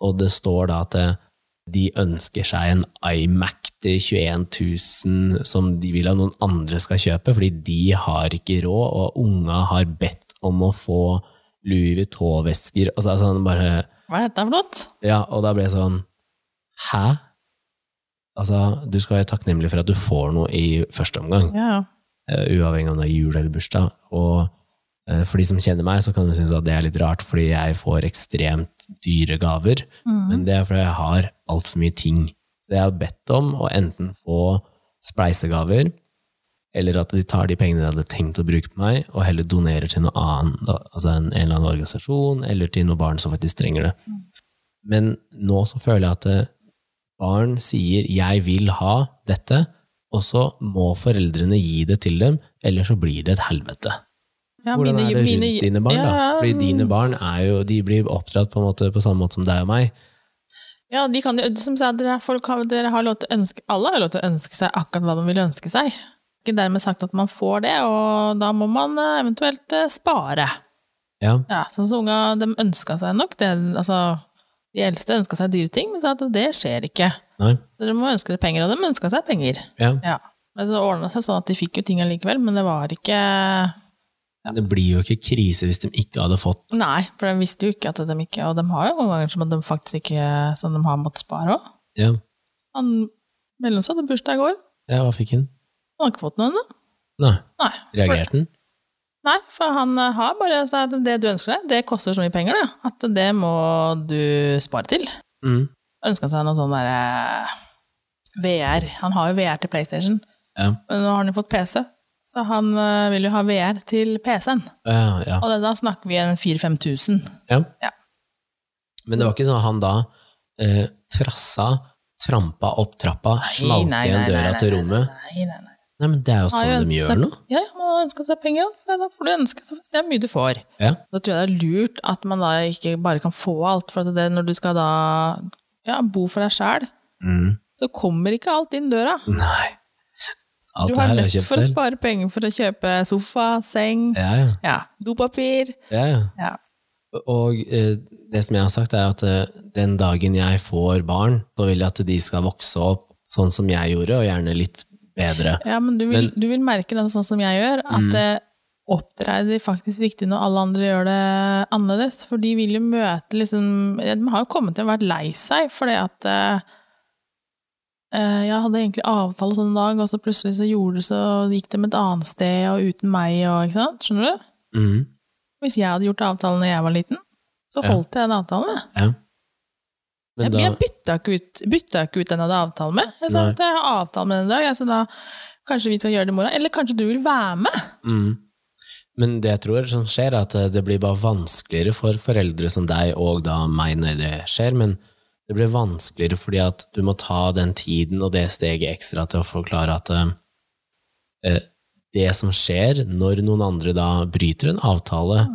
og det står da at eh, de ønsker seg en iMac til 21 000 som de vil at noen andre skal kjøpe, fordi de har ikke råd, og unga har bedt om å få Louis Vuitton-vesker. Og så er det sånn bare Hva er dette for noe? Ja, og da ble jeg sånn Hæ? Altså, du skal være takknemlig for at du får noe i første omgang, Ja, Uh, uavhengig om det er jul eller bursdag. Og uh, for de som kjenner meg, så kan du synes at det er litt rart, fordi jeg får ekstremt dyre gaver. Men det er fordi jeg har altfor mye ting. Så jeg har bedt om å enten få spleisegaver, eller at de tar de pengene de hadde tenkt å bruke på meg, og heller donerer til noe annet, altså en, en eller annen organisasjon, eller til noen barn som faktisk trenger det. Men nå så føler jeg at barn sier 'jeg vil ha dette', og så må foreldrene gi det til dem, eller så blir det et helvete. Ja, Hvordan mine- er det rundt mine- dine barn, da? Fordi dine barn er jo, de blir oppdratt på, en måte, på samme måte som deg og meg. Ja, de kan jo, som sagt, dere, folk har, dere har lov til å ønske, alle har lov til å ønske seg akkurat hva de vil ønske seg. Ikke dermed sagt at man får det, og da må man eh, eventuelt eh, spare. Ja, Ja, sånn som unga, de ønska seg nok det, altså, de eldste ønska seg dyre ting, men sa at det skjer ikke. nei, Så dere må ønske dere penger, og de ønska seg penger. ja. Ja. Men så ordna det seg sånn at de fikk jo ting allikevel, men det var ikke Det blir jo ikke krise hvis de ikke hadde fått Nei, for de visste jo ikke at de ikke Og de har jo noen ganger som de faktisk ikke Som de har måttet spare òg. Ja, Han Mellomst hadde bursdag i går. ja hva fikk hun? Han har ikke fått noe ennå. Nei, Nei. reagerte han? Nei, for han eh, har bare sagt at det du ønsker deg, det koster så mye penger, det. At det må du spare til. Mm. Ønska seg noe sånn derre VR. Han har jo VR til PlayStation, Ja. men nå har han jo fått PC. Så han eh, vil jo ha VR til PC-en. Ja, ja. Og det, da snakker vi en 4000-5000. ja. Ja. Men det var ikke sånn at han da eh, trassa, trampa opp trappa, smalt Nei, nei, igjen nei, døra nei, til nei, rommet? Nei, nei, nei. Men det er jo sånn sånn de gjør nå. Ja, man har ønska seg penger, så da får du ønske så det er mye du får. Ja. Da tror jeg det er lurt at man da ikke bare kan få alt, for at det, når du skal da ja, bo for deg sjæl, Mm. så kommer ikke alt inn døra. Nei. Alt Du har nødt for å spare penger for å kjøpe sofa, seng, Ja, ja. ja, dopapir. ja, ja. Ja. Og eh, det som jeg har sagt, er at eh, den dagen jeg får barn, så vil jeg at de skal vokse opp sånn som jeg gjorde, og gjerne litt bedre. ja, men du vil, Men- du vil merke det sånn som jeg gjør, at Mm. oppdrar de faktisk riktig når alle andre gjør det annerledes. For de vil jo møte liksom De har jo kommet til å vært lei seg fordi at eh, eh, Jeg hadde egentlig avtale sånn en dag, og så plutselig så gjorde det så gikk de et annet sted og uten meg og ikke sant? Skjønner du? Mm. Hvis jeg hadde gjort avtalen da jeg var liten, så Ja. holdt jeg den avtalen. Ja. Men da, jeg bytta ikke ut, bytta ikke ut den jeg hadde avtale med. Jeg sa Nei. at jeg har avtale med den i dag, jeg, så da kanskje vi skal gjøre det i morgen. Eller kanskje du vil være med? mm. Men det jeg tror som skjer, er at eh, det blir bare vanskeligere for foreldre som deg og da meg når det skjer, men det blir vanskeligere fordi at du må ta den tiden og det steget ekstra til å forklare at eh, eh, det som skjer når noen andre da bryter en avtale,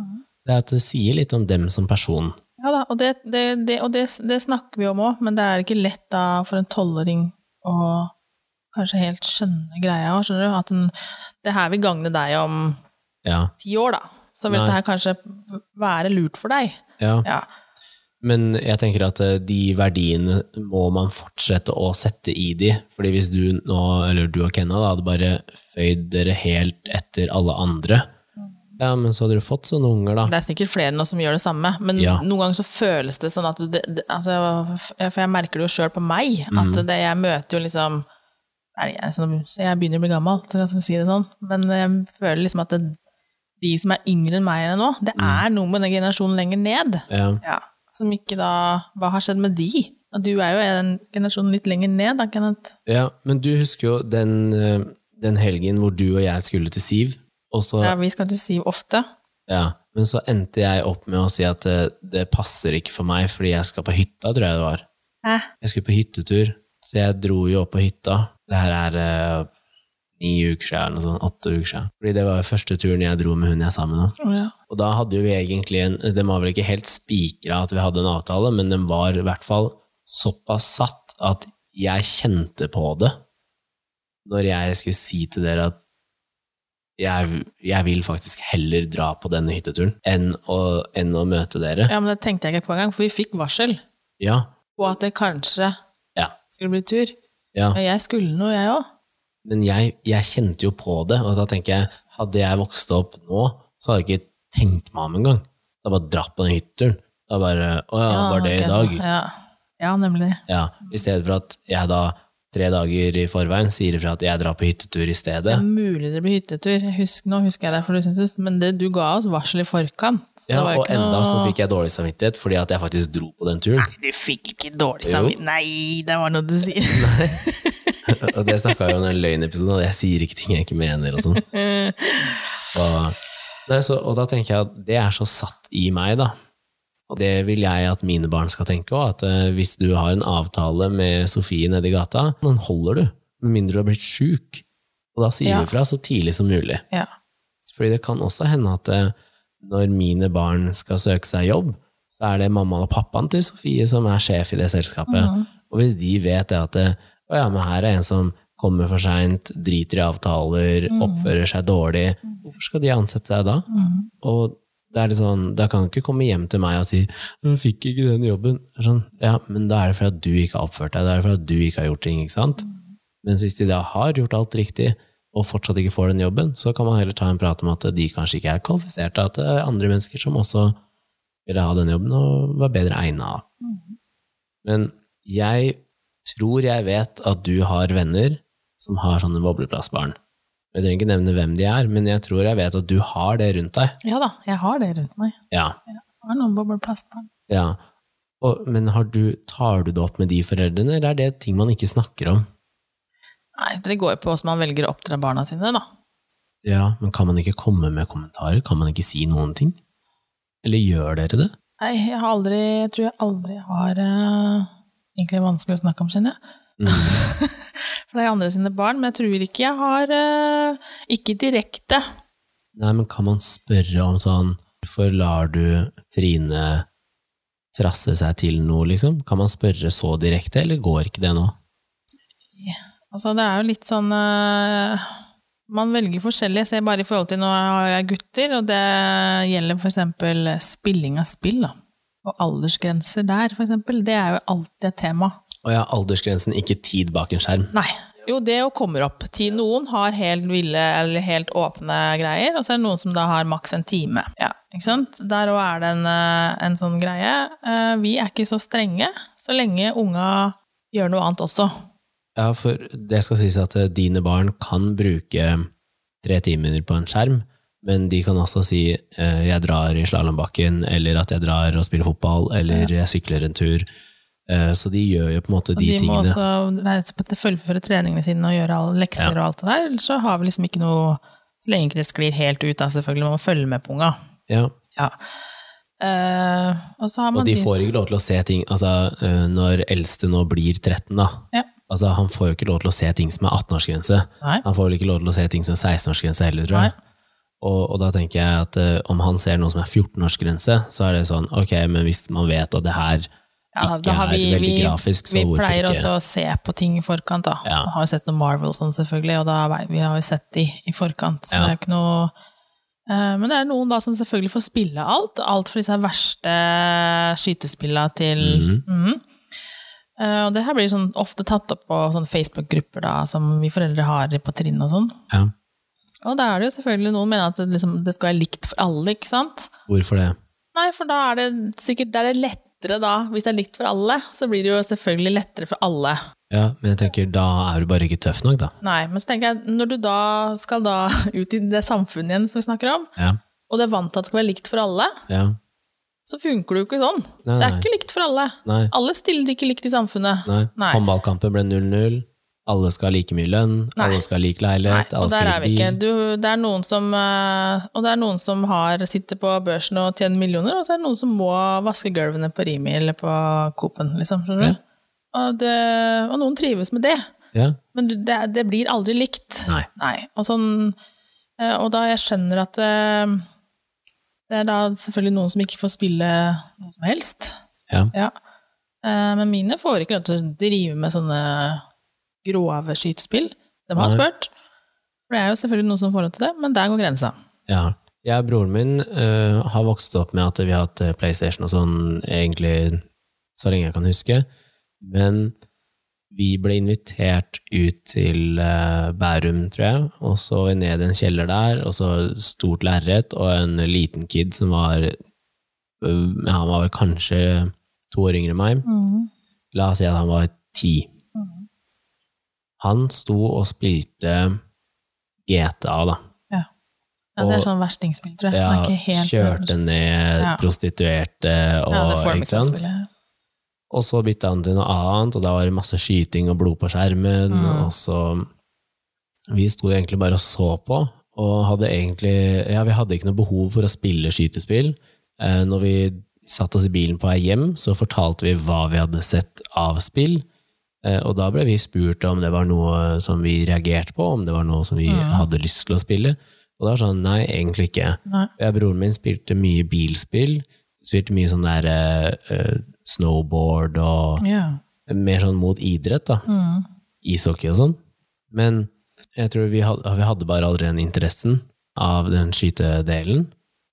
det er at det sier litt om dem som person. Ja da, og det, det, det, og det, det snakker vi om òg, men det er ikke lett da for en tolvåring å kanskje helt skjønne greia òg, skjønner du? At en, det her vil gagne deg om Ja, ti år, da. Så vil Nei. dette her kanskje være lurt for deg. ja. Ja. Men jeg tenker at eh, de verdiene må man fortsette å sette i de, fordi hvis du nå, eller du og Kenna da, hadde bare føyd dere helt etter alle andre, ja, men så hadde du fått sånne unger da. Det er sikkert flere nå som gjør det samme, men Ja. noen ganger så føles det sånn at det, det, altså, For jeg merker det jo sjøl på meg, Mm. at det, jeg møter jo liksom jeg, sånn- jeg begynner å bli gammel, så jeg si det sånn, men jeg føler liksom at det, de som er yngre enn meg nå, det Mm. er noe med den generasjonen lenger ned. Ja, Ja, som ikke da Hva har skjedd med de? Og du er jo en generasjon litt lenger ned, da, Kenneth. ja, men du husker jo den, eh, den helgen hvor du og jeg skulle til Siv, så, Ja, vi skal til Siv ofte. ja, men så endte jeg opp med å si at det, det passer ikke for meg, fordi jeg skal på hytta, tror jeg det var. Hæ? Jeg skulle på hyttetur, så jeg dro jo opp på hytta. Det her er eh, ni uker siden, eller noe sånt, åtte uker siden. Fordi det var jo første turen jeg dro med hun jeg er sammen med. Oh, ja. Og da hadde jo vi egentlig en Den var vel ikke helt spikra at vi hadde en avtale, men den var i hvert fall såpass satt at jeg kjente på det når jeg skulle si til dere at jeg, jeg vil faktisk heller dra på denne hytteturen enn å, enn å møte dere. ja, men det tenkte jeg ikke på engang, for vi fikk varsel Ja. på at det kanskje Ja. skulle bli tur. ja. Men jeg skulle noe, jeg òg. Men jeg, jeg kjente jo på det, og da tenker jeg, hadde jeg vokst opp nå, så hadde jeg ikke tenkt meg om engang. Da bare dratt på den hytteturen. Da bare Å ja, var det i dag? Ja. ja, nemlig. Ja, I stedet for at jeg da tre dager i forveien sier ifra at jeg drar på hyttetur i Det stedet. er mulig det blir hyttetur. Husk, nå husker jeg det, for du syntes, men det, du ga oss varsel i forkant. det Ja, var og enda så fikk jeg dårlig samvittighet fordi at jeg faktisk dro på den turen. Nei, Du fikk ikke dårlig samvittighet. Nei, det var noe du sier. og det snakka vi om i den løgnepisoden, at jeg sier ikke ting jeg ikke mener og sånn. Og, så, og da tenker jeg at det er så satt i meg, da. Og det vil jeg at mine barn skal tenke òg, at eh, hvis du har en avtale med Sofie nedi gata, den holder du, med mindre du har blitt sjuk. Og da sier Ja. vi fra så tidlig som mulig. Ja. Fordi det kan også hende at eh, når mine barn skal søke seg jobb, så er det mamma og pappaen til Sofie som er sjef i det selskapet. Mm. Og hvis de vet det at det å ja, men her er en som kommer for seint, driter i avtaler, oppfører seg dårlig, hvorfor skal de ansette deg da? Mm. Og det er litt sånn, da kan du ikke komme hjem til meg og si 'jeg fikk ikke den jobben'. Sånn, ja, men da er det fordi at du ikke har oppført deg, det er fordi at du ikke har gjort ting, ikke sant? Mens hvis de da har gjort alt riktig, og fortsatt ikke får den jobben, så kan man heller ta en prat om at de kanskje ikke er kvalifiserte, at det er andre mennesker som også ville ha den jobben og var bedre egna. Men jeg tror jeg vet at du har venner som har sånne bobleplastbarn. Jeg trenger ikke nevne hvem de er, men jeg tror jeg vet at du har det rundt deg. ja da, jeg har det rundt meg. Ja, Jeg har noen bobleplastbarn. ja. Og, men har du, tar du det opp med de foreldrene, eller er det ting man ikke snakker om? Nei, det går jo på hvordan man velger å oppdra barna sine, da. Ja, men kan man ikke komme med kommentarer? Kan man ikke si noen ting? Eller gjør dere det? Nei, jeg har aldri Jeg tror jeg aldri har uh, Egentlig vanskelig å snakke om, kjenner jeg. Mm. For det er andre sine barn, men jeg tror ikke jeg har eh, Ikke direkte. Nei, men kan man spørre om sånn Hvorfor lar du Trine trasse seg til noe, liksom? Kan man spørre så direkte, eller går ikke det nå? Altså, det er jo litt sånn uh, Man velger forskjellig. Jeg ser bare i forhold til når jeg gutter, og det gjelder for eksempel spilling av spill, da. Og aldersgrenser der, for eksempel. Det er jo alltid et tema. Og ja, aldersgrensen, ikke tid bak en skjerm. Nei. Jo, det jo kommer opp. Tid Noen har helt ville eller helt åpne greier, og så er det noen som da har maks en time. Ja, ikke sant? Der òg er det en, eh, en sånn greie. Eh, Vi er ikke så strenge så lenge unga gjør noe annet også. Ja, for det skal sies at eh, dine barn kan bruke tre timer på en skjerm, men de kan også si 'jeg drar i slalåmbakken', eller at 'jeg drar og spiller fotball', eller 'jeg sykler en tur'. Eh, Så de gjør jo på en måte Og de, de, må også fullføre treningene sine og gjøre alle lekser Ja. og alt det der. Ellers så har vi liksom ikke noe Så lenge det sklir helt ut, da, selvfølgelig. Man må følge med på unga. Ja. Ja. Uh, og så har man Og de får ikke lov til å se ting Altså, eh, når eldste nå blir 13, da. Ja. Altså, han får jo ikke lov til å se ting som er 18-årsgrense. Nei. Han får vel ikke lov til å se ting som er 16-årsgrense heller, tror jeg. Og, og da tenker jeg at uh, om han ser noe som er 14-årsgrense, så er det sånn, ok, men hvis man vet at det her Ja, ikke er vi- veldig vi- grafisk, Vi pleier ikke? også å se på ting i forkant, da. Ja. Vi har jo sett noe Marvel sånn, selvfølgelig, og da, vi har jo sett de i forkant, så Ja. det er jo ikke noe eh, Men det er noen da som selvfølgelig får spille alt. Alt for disse verste skytespillene til mm. Eh, Og det her blir sånn ofte tatt opp på Facebook-grupper da, som vi foreldre har på trinn og sånn. Ja, Og da er det jo selvfølgelig noen mener at det, liksom, det skal være likt for alle, ikke sant? hvorfor det? Nei, for da er det sikkert det er det lettere da, hvis det er likt for alle, så blir det jo selvfølgelig lettere for alle. Ja, men jeg tenker, da er du bare ikke tøff nok, da. Nei, men så tenker jeg, når du da skal da ut i det samfunnet igjen som vi snakker om, Ja, og du er vant til at det skal være likt for alle, ja, så funker det jo ikke sånn. Nei, Det er nei. ikke likt for alle. nei, Alle stiller ikke likt i samfunnet. Håndballkampen ble 0-0, alle skal ha like mye lønn, Nei. alle skal ha lik leilighet, alle skal ha lik bil. Du, det er noen som, eh, og det er noen som har, sitter på børsen og tjener millioner, og så er det noen som må vaske gulvene på Rimi eller på Coop-en, liksom. Skjønner Ja. du? Og, det, og noen trives med det. Ja, Men det, det blir aldri likt. nei. Og, sånn, eh, og da jeg skjønner at eh, det er da selvfølgelig noen som ikke får spille noe som helst. Ja, Ja. Men mine får ikke lov til å drive med sånne grove skytespill. De har spurt. For det er jo selvfølgelig noen som får lov til det, men der går grensa. ja. Jeg og broren min uh, har vokst opp med at vi har hatt eh, PlayStation og sånn egentlig så lenge jeg kan huske, men vi ble invitert ut til uh, Bærum, tror jeg, og så ned i en kjeller der, og så stort lerret og en liten kid som var uh, Han var vel kanskje to år yngre enn meg. La oss si at han var ti. Han sto og spilte GTA, da. Ja, det er sånn verstingspill, tror jeg. Ja, kjørte ned Ja. prostituerte og ja, det får ikke sant? spille. Og så bytta han til noe annet, og da var det masse skyting og blod på skjermen, Mm. og så Vi sto egentlig bare og så på, og hadde egentlig Ja, vi hadde ikke noe behov for å spille skytespill. Eh, når vi satt oss i bilen på vei hjem, så fortalte vi hva vi hadde sett av spill. Eh, og da ble vi spurt om det var noe som vi reagerte på, om det var noe som vi hadde lyst til å spille. Og da var sånn, nei, egentlig ikke. Nei. Jeg, broren min spilte mye bilspill, spilte mye sånn der eh, snowboard og yeah. mer sånn mot idrett, da. Mm. Ishockey og sånn. Men jeg tror vi hadde, vi hadde bare aldri den interessen av den skytedelen.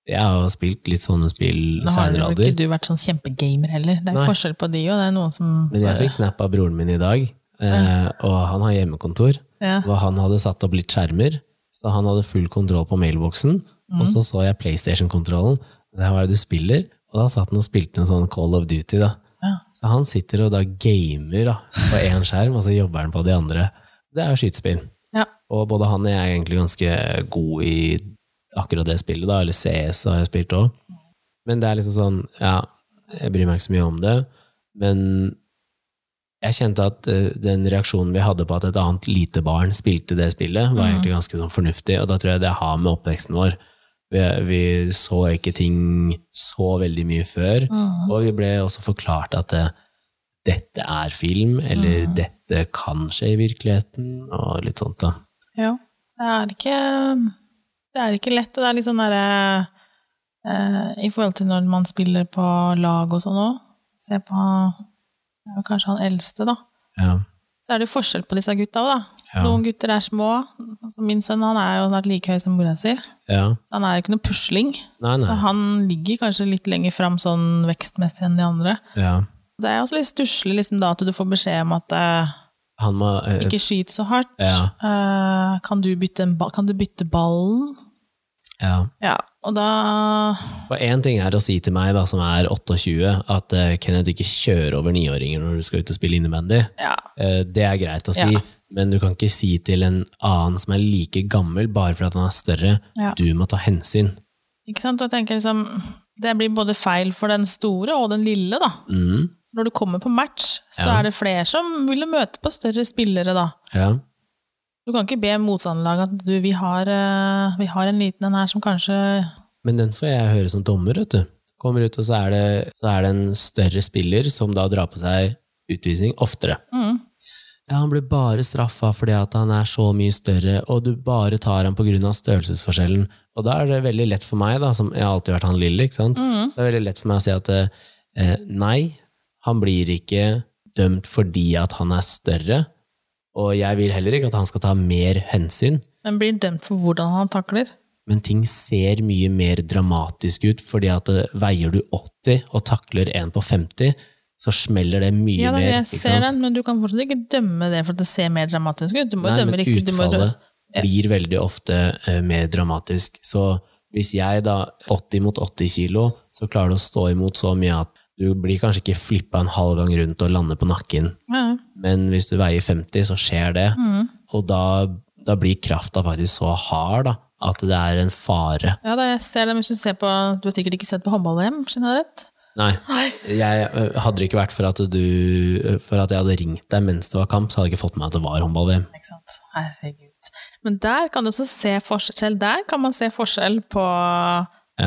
Jeg har jo spilt litt sånne spill Nå har senere alder. ikke du vært sånn kjempegamer heller. Det er Nei. forskjell på de, og det er noen som Men jeg fikk snap av broren min i dag, eh, og han har hjemmekontor. ja. Og han hadde satt opp litt skjermer, så han hadde full kontroll på mailboksen. Og så så jeg PlayStation-kontrollen. Det var det du spiller. Og da satt han og spilte en sånn Call of Duty. da. Ja. Så han sitter og da gamer da, på én skjerm, og så jobber han på de andre. Det er jo skytespill. ja. Og både han og jeg er egentlig ganske gode i akkurat det spillet, da, eller CS har jeg spilt òg. Men det er liksom sånn, ja, jeg bryr meg ikke så mye om det, men jeg kjente at eh, den reaksjonen vi hadde på at et annet lite barn spilte det spillet, var egentlig ganske sånn fornuftig, og da tror jeg det har med oppveksten vår. Vi, vi så ikke ting så veldig mye før, og vi ble også forklart at det, dette er film, eller dette kan skje i virkeligheten, og litt sånt da. Ja. Det er ikke Det er ikke lett, og det er litt sånn derre eh, I forhold til når man spiller på lag og sånn òg. Se på kanskje han eldste, da. Ja. Så er det forskjell på disse gutta òg, da. Ja. Noen gutter er små. Altså min sønn han er jo snart like høy som mora si. ja. Så han er jo ikke noe pusling. Nei, Så han ligger kanskje litt lenger fram sånn vekstmessig enn de andre. Ja. Det er også litt stusslig liksom, da at du får beskjed om at eh, må eh, ikke skyt så hardt. Ja. Eh, kan, du bytte en ba kan du bytte ballen? Ja. Ja, og da For én ting er å si til meg, da, som er 28, at uh, Kenneth ikke kjører over niåringer når du skal ut og spille innebandy. Ja. Uh, det er greit å si, Ja. men du kan ikke si til en annen som er like gammel, bare fordi han er større, Ja. du må ta hensyn. Ikke sant? Og jeg tenker liksom Det blir både feil for den store og den lille, da. Mm. Når du kommer på match, så Ja. er det flere som vil møte på større spillere, da. Ja. Du kan ikke be motstanderlaget at du, vi har, eh, vi har en liten en her som kanskje Men den får jeg høre som dommer, vet du. Kommer ut, og så er, det, så er det en større spiller som da drar på seg utvisning oftere. mm, Ja, han blir bare straffa fordi at han er så mye større, og du bare tar ham pga. størrelsesforskjellen. Og da er det veldig lett for meg, da, som jeg har alltid vært han lille, ikke sant? mm, Så det er veldig lett for meg å si at eh, nei, han blir ikke dømt fordi at han er større, og jeg vil heller ikke at han skal ta mer hensyn, Men blir dømt for hvordan han takler. men ting ser mye mer dramatisk ut, fordi at eh, veier du 80 og takler en på 50, så smeller det mye Ja, da, mer. jeg ser den, men du kan fortsatt ikke dømme det for at det ser mer dramatisk ut. Du må Nei, dømme riktig. Du må utfallet blir veldig ofte uh, mer dramatisk. Så hvis jeg da 80 mot 80 kilo, så klarer du å stå imot så mye at du blir kanskje ikke flippa en halv gang rundt og lander på nakken, ja. men hvis du veier 50, så skjer det. Mm. Og da, da blir krafta faktisk så hard da, at det er en fare. ja, da, jeg ser det, hvis du ser på Du har sikkert ikke sett på håndball-VM, skjønner jeg rett? Nei, jeg, hadde det ikke vært for at, du, for at jeg hadde ringt deg mens det var kamp, så hadde jeg ikke fått med meg at det var håndball-VM. Ikke sant? Herregud. Men der kan du også se forskjell. Der kan man se forskjell på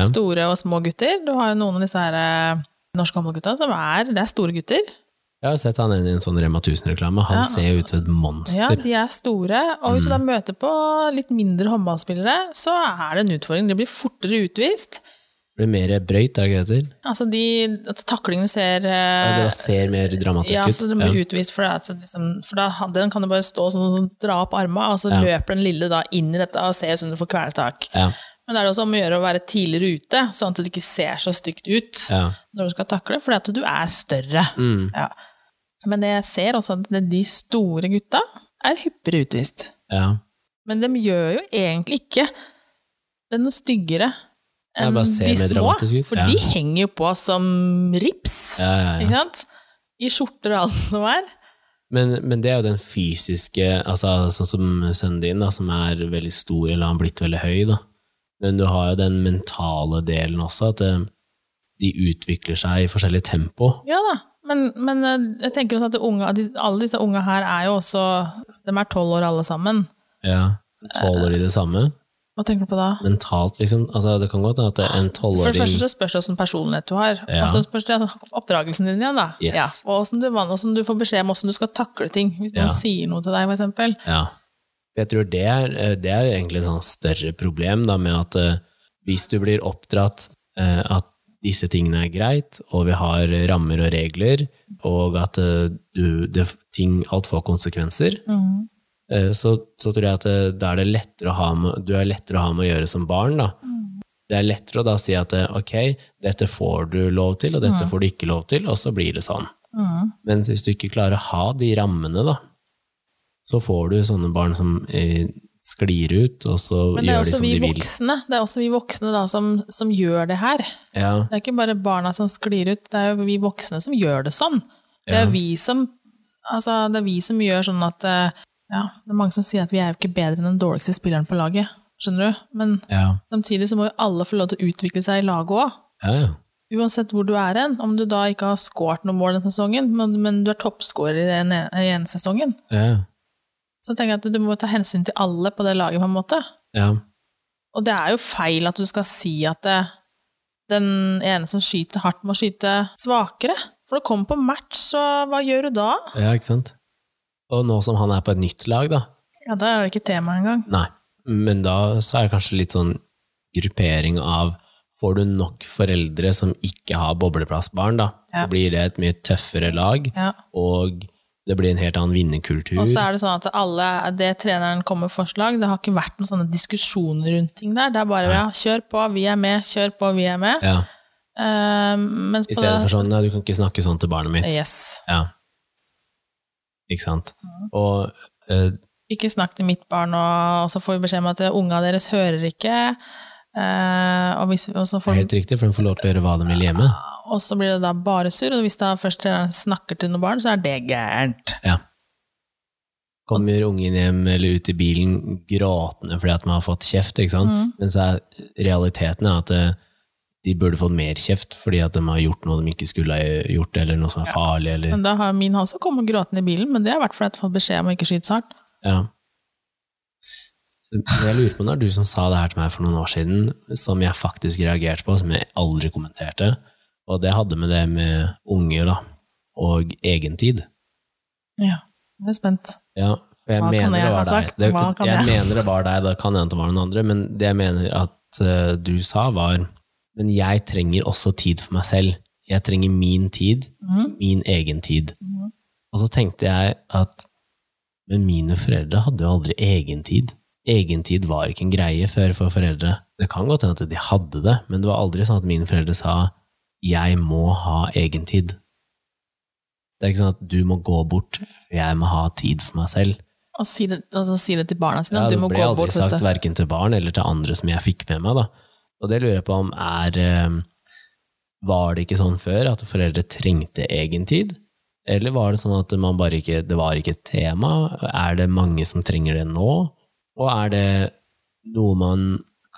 store og små gutter. Du har jo noen av disse her norske håndballgutta som er Det er store gutter. Jeg har sett han inn i en sånn Rema 1000-reklame. Han Ja. ser jo ut som et monster. Ja, de er store. Og hvis du da møter på litt mindre håndballspillere, så er det en utfordring. De blir fortere utvist. Det blir mer brøyt, er det ikke det heter? Altså de at taklingene ser Ja, eh, det ser mer dramatisk ut. Ja, så de blir utvist for, det, altså, liksom, for da, den kan jo bare stå sånn og dra opp armene, og så Ja. løper den lille da inn i dette og ser ut som du får kvelertak. Ja, Men det er også om å gjøre å være tidligere ute, sånn at det ikke ser så stygt ut ja. når du skal takle, fordi at du er større. Mm, Ja. Men det jeg ser også at de store gutta er hyppigere utvist. ja. Men de gjør jo egentlig ikke det noe styggere enn de små. For de henger jo på som rips, ikke sant? I skjorter og alt som er. Men, men det er jo den fysiske altså Sånn som sønnen din, da, som er veldig stor, eller har blitt veldig høy, da. Men du har jo den mentale delen også, at eh, de utvikler seg i forskjellig tempo. Ja da, men, men eh, jeg tenker også at unge, alle disse unge her er jo også De er tolv år alle sammen. Ja. Tåler de det samme? Hva tenker du på da? Mentalt, liksom. Altså, det kan godt hende at det er en For det første så spørs det hvilken personlighet du har. Ja. Og så spørs det oppdragelsen din igjen, da. Yes. Ja. Og hvordan du, du får beskjed om hvordan du skal takle ting. Hvis noen sier noe til deg, for eksempel. Ja. Jeg tror det er, eh, det er egentlig et sånn større problem da, med at eh, hvis du blir oppdratt eh, at disse tingene er greit, og vi har rammer og regler, og at du, det, ting, alt får konsekvenser, eh, så, så tror jeg at da er det lettere å ha med, du er lettere å ha med å gjøre som barn. Da. Det er lettere å da si at ok, dette får du lov til, og dette får du ikke lov til, og så blir det sånn. Mhm. Men hvis du ikke klarer å ha de rammene, da, så får du sånne barn som eh, sklir ut, og så gjør de som vi de vil. voksne, det er også vi voksne da, som, som gjør det her. Ja, Det er ikke bare barna som sklir ut, det er jo vi voksne som gjør det sånn. Det er Ja. vi som altså, det er vi som gjør sånn at eh, ja, Det er mange som sier at vi er jo ikke bedre enn den dårligste spilleren på laget. Skjønner du? Men ja, samtidig så må jo alle få lov til å utvikle seg i laget òg. ja. Uansett hvor du er hen. Om du da ikke har skåret noe mål denne sesongen, men, men du er toppskårer i den ene sesongen, ja, så tenker jeg at du må ta hensyn til alle på det laget, på en måte. ja. Og det er jo feil at du skal si at det, den ene som skyter hardt, må skyte svakere. For det kommer på match, så hva gjør du da? ja, ikke sant? Og nå som han er på et nytt lag, da, Ja, Da er det ikke tema engang. nei, men da så er det kanskje litt sånn gruppering av Får du nok foreldre som ikke har bobleplassbarn, da, Ja. så blir det et mye tøffere lag, Ja. og det blir en helt annen vinnerkultur. Og så er det sånn at alle, det treneren kommer med forslag, det har ikke vært noen sånne diskusjoner rundt ting der. Det er bare ja, kjør på, vi er med, kjør på, vi er med. Ja, Uh, I stedet det- for sånn Nei, du kan ikke snakke sånn til barnet mitt. Yes. Ja. Ikke sant. Og uh, Ikke snakk til mitt barn, og, og så får vi beskjed om at unga deres hører ikke. Uh, og, hvis, og, så får, helt riktig, for de får lov til å gjøre hva de vil hjemme. Og så blir det da bare surr, og hvis da først snakker til noen barn, så er det gærent. Ja. Kommer ungen hjem eller ut i bilen gråtende fordi at man har fått kjeft, ikke sant? Mm. Men så er realiteten er at eh, de burde fått mer kjeft fordi at de har gjort noe de ikke skulle ha gjort, eller noe som er farlig, eller Men da har min også kommet gråtende i bilen, men det har vært fordi jeg har fått beskjed om å ikke skyte så hardt. Ja. Jeg lurer på når du som sa det her til meg for noen år siden, som jeg faktisk reagerte på, som jeg aldri kommenterte, og det hadde med det med unger da, og egentid. Ja, jeg er spent. Ja, for jeg Hva kan mener jeg det ha var deg. sagt? Det, Hva kan jeg, jeg? mener det var deg, da kan hende det var noen andre, men det jeg mener at uh, du sa var, men jeg trenger også tid for meg selv. Jeg trenger min tid, mm. min egen tid. Mm. Og så tenkte jeg at men mine foreldre hadde jo aldri egen tid. Egentid var ikke en greie før for foreldre. Det kan godt hende at de hadde det, men det var aldri sånn at mine foreldre sa 'jeg må ha egentid'. Det er ikke sånn at du må gå bort, jeg må ha tid for meg selv. Og si det, altså, si det til barna sine, Ja, du må gå bort. Det ble aldri Sagt, verken til barn eller til andre som jeg fikk med meg. Da. Og det lurer jeg på om er eh, Var det ikke sånn før at foreldre trengte egentid? Eller var det sånn at man bare ikke, det var ikke et tema? Er det mange som trenger det nå? Og er det noe man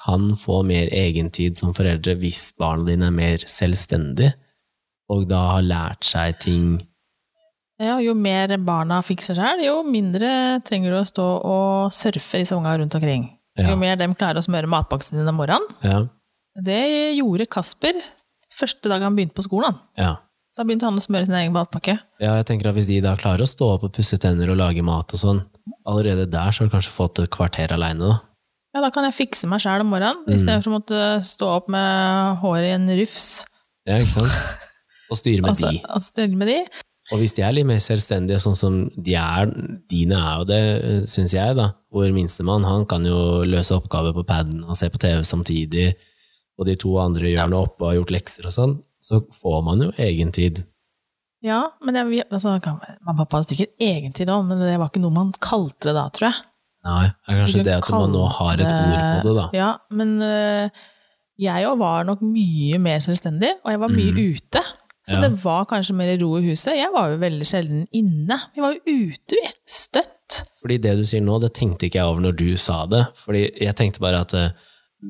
kan få mer egentid som foreldre hvis barna dine er mer selvstendig, og da har lært seg ting ja, jo mer barna fikser seg, jo mindre trenger du å stå og surfe disse unga rundt omkring. Ja. Jo mer de klarer å smøre matboksen din om morgenen. Ja. Det gjorde Kasper første dag han begynte på skolen. ja. Da begynte han å smøre sin egen matpakke. Ja, jeg tenker at Hvis de da klarer å stå opp og pusse tenner og lage mat og sånn, allerede der så har du kanskje fått et kvarter aleine, da. Ja, da kan jeg fikse meg sjæl om morgenen, Mm. i stedet for å måtte stå opp med håret i en rufs. Ja, ikke sant? Og styre med Altså, de. altså styre med de. Og hvis de er litt mer selvstendige, sånn som de er, dine er jo det, syns jeg, da. Hvor minstemann, han kan jo løse oppgaver på paden og se på TV samtidig, og de to andre gjør noe oppe og har gjort lekser og sånn, så får man jo egentid. Ja, men jeg, altså, mamma og pappa hadde sikkert egentid òg, men det var ikke noe man kalte det da, tror jeg. Nei, det er kanskje det at man nå har et ord på det, da. Ja, men øh, jeg òg var nok mye mer selvstendig, og jeg var mye ute. Så Mm. Ja. det var kanskje mer ro i huset. Jeg var jo veldig sjelden inne. Vi var jo ute, vi. Støtt. Fordi det du sier nå, det tenkte ikke jeg over når du sa det. Fordi jeg tenkte bare at eh,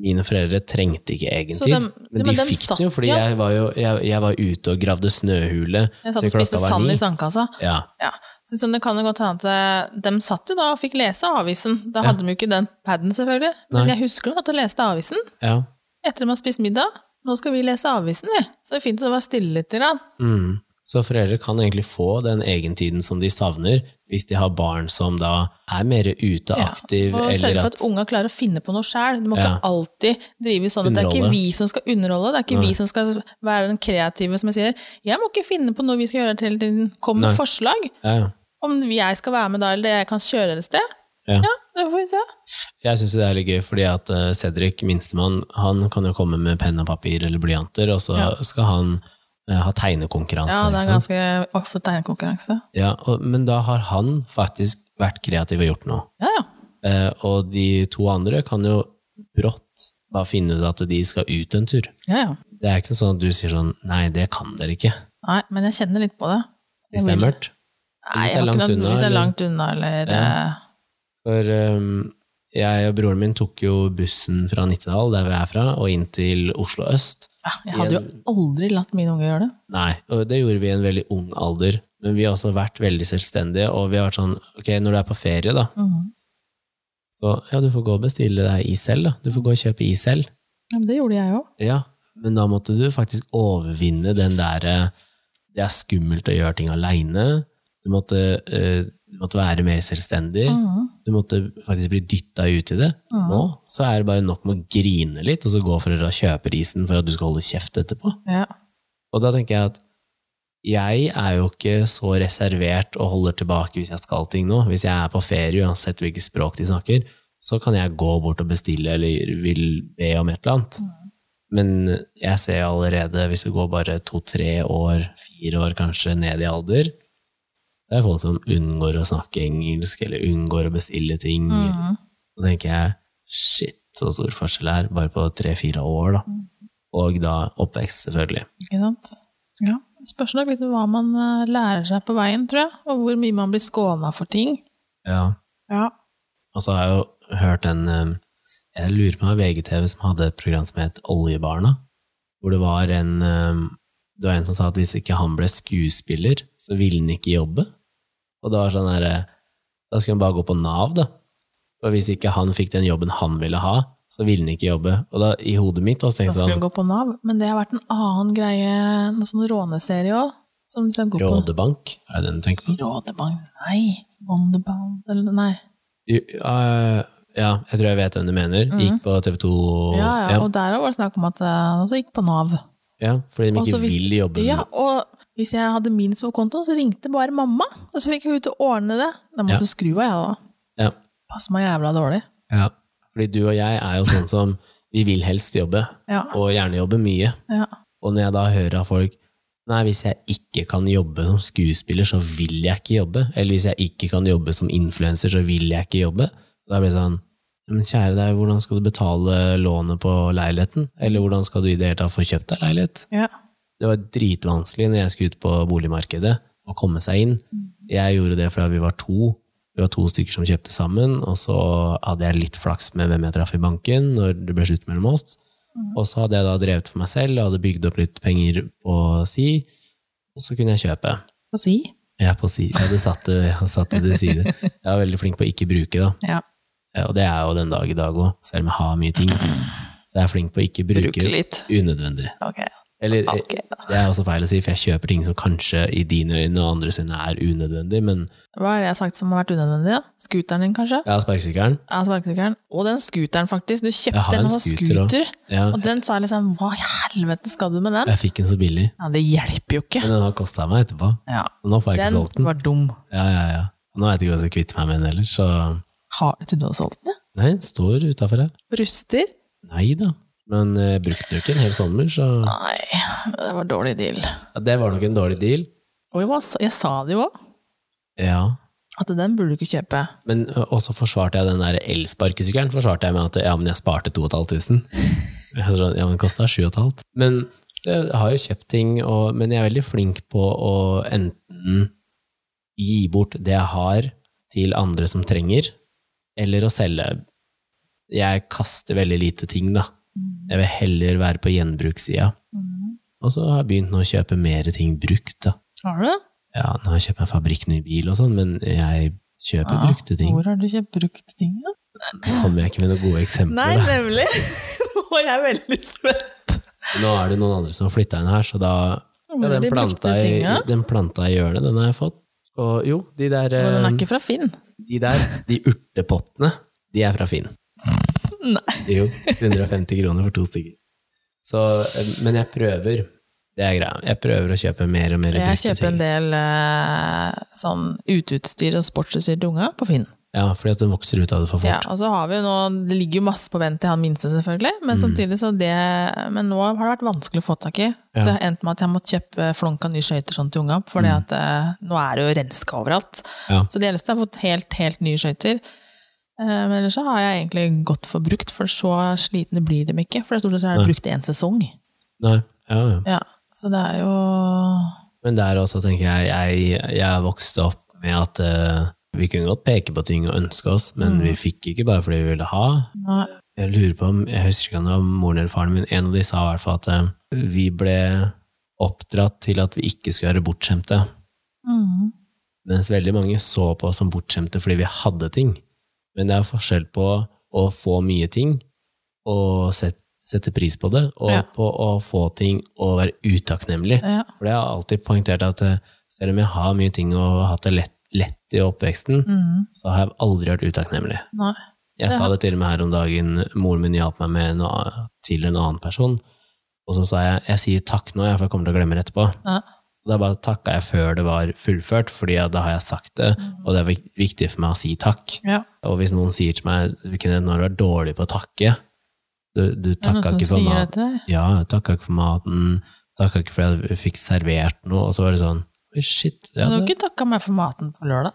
mine foreldre trengte ikke egen egentid, de, men de men dem fikk satt- den jo, fordi ja. jeg, var jo, jeg, jeg var ute og gravde snøhule. Jeg satt og spiste sand i sandkassa. Ja, Ja. Så sånn, det kan jo godt hende at eh, de satt jo da og fikk lese avisen. Da Ja. hadde de jo ikke den paden, selvfølgelig. Men Nei. jeg husker de satt og leste avisen ja. etter de har spist middag. Nå skal vi lese avisen, vi. Så det er fint å være stille litt. Mm. Så foreldre kan egentlig få den egentiden som de savner, hvis de har barn som da er mer ute Ja, og sørge for at at unga klarer å finne på noe sjæl. Du må Ja. ikke alltid drive sånn at det er ikke vi som skal underholde, det er ikke Nei. vi som skal være den kreative, som jeg sier. Jeg må ikke finne på noe vi skal gjøre hele tiden. Kom med Nei. forslag. ja. Om jeg skal være med da, eller jeg kan kjøre et sted. Ja. Ja, det får vi se. Jeg syns det er litt gøy, fordi at eh, Cedric, minstemann, han kan jo komme med penn og papir eller blyanter, og så Ja. skal han ha tegnekonkurranse. Ja, det er ganske ofte tegnekonkurranse. Ja, og, men da har han faktisk vært kreativ og gjort noe. Ja, ja. Eh, og de to andre kan jo brått bare finne ut at de skal ut en tur. ja, ja. Det er ikke sånn at du sier sånn Nei, det kan dere ikke. Nei, men jeg kjenner litt på det. Hvis det er mørkt. Nei, Hvis det er langt noe- unna, Hvis det er langt unna, eller Ja. eh, For um, jeg og broren min tok jo bussen fra Nittedal, der vi er fra, og inn til Oslo øst. Ja, Jeg hadde jo aldri latt mine unge gjøre det. Nei, og det gjorde vi i en veldig ung alder. Men vi har også vært veldig selvstendige, og vi har vært sånn Ok, når du er på ferie, da, Mhm. så ja, du får gå og bestille deg is selv, da. Du får gå og kjøpe is selv. Ja, men det gjorde jeg òg. Ja, men da måtte du faktisk overvinne den derre Det er skummelt å gjøre ting aleine. Du, måtte, eh, du måtte være mer selvstendig. Mhm. Du måtte faktisk bli dytta ut i det. Nå så er det bare nok med å grine litt, og så gå foreldra å kjøper isen for at du skal holde kjeft etterpå. Ja. Og da tenker jeg at jeg er jo ikke så reservert og holder tilbake hvis jeg skal ting nå. Hvis jeg er på ferie, uansett hvilket språk de snakker, så kan jeg gå bort og bestille eller vil be om et eller annet. Men jeg ser allerede, hvis det går bare to-tre år, fire år kanskje ned i alder, så er det folk som unngår å snakke engelsk, eller unngår å bestille ting. Mm. Da tenker jeg, shit, så stor forskjell er, bare på tre-fire år, da. Og da oppvekst, selvfølgelig. Ikke sant? Ja. Spørs nok litt hva man eh, lærer seg på veien, tror jeg. Og hvor mye man blir skåna for ting. Ja. Ja. Og så har jeg jo hørt en eh, Jeg lurer på om VGTV som hadde et program som het Oljebarna. Hvor det var en eh, Det var en som sa at hvis ikke han ble skuespiller, så ville han ikke jobbe. Og det var sånn derre Da skulle han bare gå på Nav, da. For hvis ikke han fikk den jobben han ville ha, så ville han ikke jobbe. Og da, i hodet mitt, da, sånn Da skulle han sånn gå på Nav. Men det har vært en annen greie, noen sånn råneserie òg. Rådebank, er det den du tenker på? Rådebank? Nei. Wonderbound? Eller nei. Eh, ja, jeg tror jeg vet hvem du mener. Gikk på TV 2 Ja, Ja, ja. Og der var det snakk om at han også gikk på Nav. Ja, fordi de ikke hvis- vil jobbe Ja, og hvis jeg hadde minus på kontoen, så ringte bare mamma. Og så fikk ut til å ordne det. Da måtte Ja. skru av, jeg da. ja. Passer meg jævla dårlig. Ja, fordi du og jeg er jo sånn som vi vil helst jobbe, Ja. og gjerne jobbe mye. ja. Og når jeg da hører av folk Nei, hvis jeg ikke kan jobbe som skuespiller, så vil jeg ikke jobbe. Eller hvis jeg ikke kan jobbe som influenser, så vil jeg ikke jobbe. Da blir det sånn Men kjære deg, hvordan skal du betale lånet på leiligheten? Eller hvordan skal du i det hele tatt få kjøpt deg leilighet? ja. Det var dritvanskelig når jeg skulle ut på boligmarkedet, å komme seg inn. Jeg gjorde det fordi vi var to. Vi var to stykker som kjøpte sammen, og så hadde jeg litt flaks med hvem jeg traff i banken når det ble slutt mellom oss. Og så hadde jeg da drevet for meg selv og hadde bygd opp litt penger på si, og så kunne jeg kjøpe. På si. Er på si. Jeg hadde satt det, jeg hadde satt det til side. Jeg var veldig flink på å ikke bruke, da. Ja. Eh, Og det er jo den dag i dag òg, selv om jeg har mye ting. Så jeg er flink på å ikke bruke Bruke litt. unødvendig. Ok. Eller Ok, da. det er også feil å si, for jeg kjøper ting som kanskje i dine øyne og andres øyne er unødvendig, men Hva er det jeg har sagt som har vært unødvendig? da? Scooteren din, kanskje? ja, sparkesykkelen Ja, sparkesykkelen. Og den scooteren, faktisk. Du kjøpte en en sånn scooter scooter, ja, og den sa liksom Hva i helvete skal du med den? Jeg fikk den så billig, Ja, Det hjelper jo ikke. men den har kosta meg etterpå. Ja, Og nå får jeg ikke Den solgt den. var dum. Ja, ja, ja. Nå veit jeg ikke hvordan jeg skal kvitte meg med den heller, så Har, trodde du hadde solgt den? Nei, den står utafor her. Ruster? Nei da. Men jeg brukte den jo ikke en hel sommer, så Nei, det var en dårlig deal. ja, det var nok en dårlig deal. Og jeg, var, jeg sa det jo òg, Ja. at den burde du ikke kjøpe. Men også forsvarte jeg den der elsparkesykkelen forsvarte jeg med at ja, men jeg sparte 2500. Jeg er sånn, Ja, den kosta 7500. Men jeg har jo kjøpt ting, og, men jeg er veldig flink på å enten gi bort det jeg har, til andre som trenger, eller å selge jeg kaster veldig lite ting, da. Jeg vil heller være på gjenbrukssida. Og så har jeg begynt nå å kjøpe mer ting brukt, da. Har du det? Ja, nå har jeg kjøpt meg fabrikkny bil og sånn, men jeg kjøper brukte ting. Hvor har du kjøpt brukt ting, da? Nå Kommer jeg ikke med noen gode eksempler. Nei, da. nemlig! Nå er jeg veldig spent. Nå er det noen andre som har flytta inn her, så da ja, den, de brukte planta i, den planta i hjørnet, den har jeg fått. Og jo, de der, Men den eh, er ikke fra Finn. De der, de urtepottene, de er fra Finn. Nei. Jo, 150 kroner for to stykker. Så, men jeg prøver. Det er greia. Jeg prøver å kjøpe mer og mer Jeg kjøper en del eh, sånn uteutstyr og sportsutstyr til unga på Finn. Ja, fordi at den vokser ut av det for fort. Ja, og så har vi jo nå, Det ligger jo masse på vent til han minste, selvfølgelig, Mm. men samtidig så det Men nå har det vært vanskelig å få tak i. Så Ja. jeg endte med at jeg måtte kjøpe flonka nye skøyter sånn til unga, for Mm. at eh, nå er det jo renska overalt. Ja. Så det eneste jeg har fått helt, helt nye skøyter. Eh, Men ellers så har jeg egentlig gått for brukt, for så slitne blir de ikke. For det stort sett er det Nei. brukt én sesong. Nei, ja, ja. Ja, så det er jo Men der også tenker jeg, jeg, jeg vokste opp med at eh, vi kunne godt peke på ting og ønske oss, men vi fikk ikke bare fordi vi ville ha. Nei. Jeg lurer på om, jeg husker ikke om det var moren eller faren min, en av de sa i hvert fall at eh, vi ble oppdratt til at vi ikke skulle være bortskjemte, Mm. mens veldig mange så på oss som bortskjemte fordi vi hadde ting. Men det er forskjell på å få mye ting og sette, sette pris på det, og Ja. på å få ting og være utakknemlig. Ja. For det har alltid poengtert at eh, selv om jeg har mye ting og har hatt det lett, lett i oppveksten, mm. så har jeg aldri vært utakknemlig. Jeg sa det til og med her om dagen, moren min hjalp meg med noe til en annen person, og så sa jeg jeg sier takk nå, for jeg kommer til å glemme det etterpå. Ja. Og da bare takka jeg før det var fullført, fordi da har jeg sagt det, og det er viktig for meg å si takk. Ja. Og hvis noen sier til meg nå har du vært dårlig på å takke, du, du takka ikke for maten. Ja, takka ikke for maten, takka ikke for at jeg fikk servert noe, og så var det sånn shit. Ja, Du har ikke takka meg for maten på lørdag.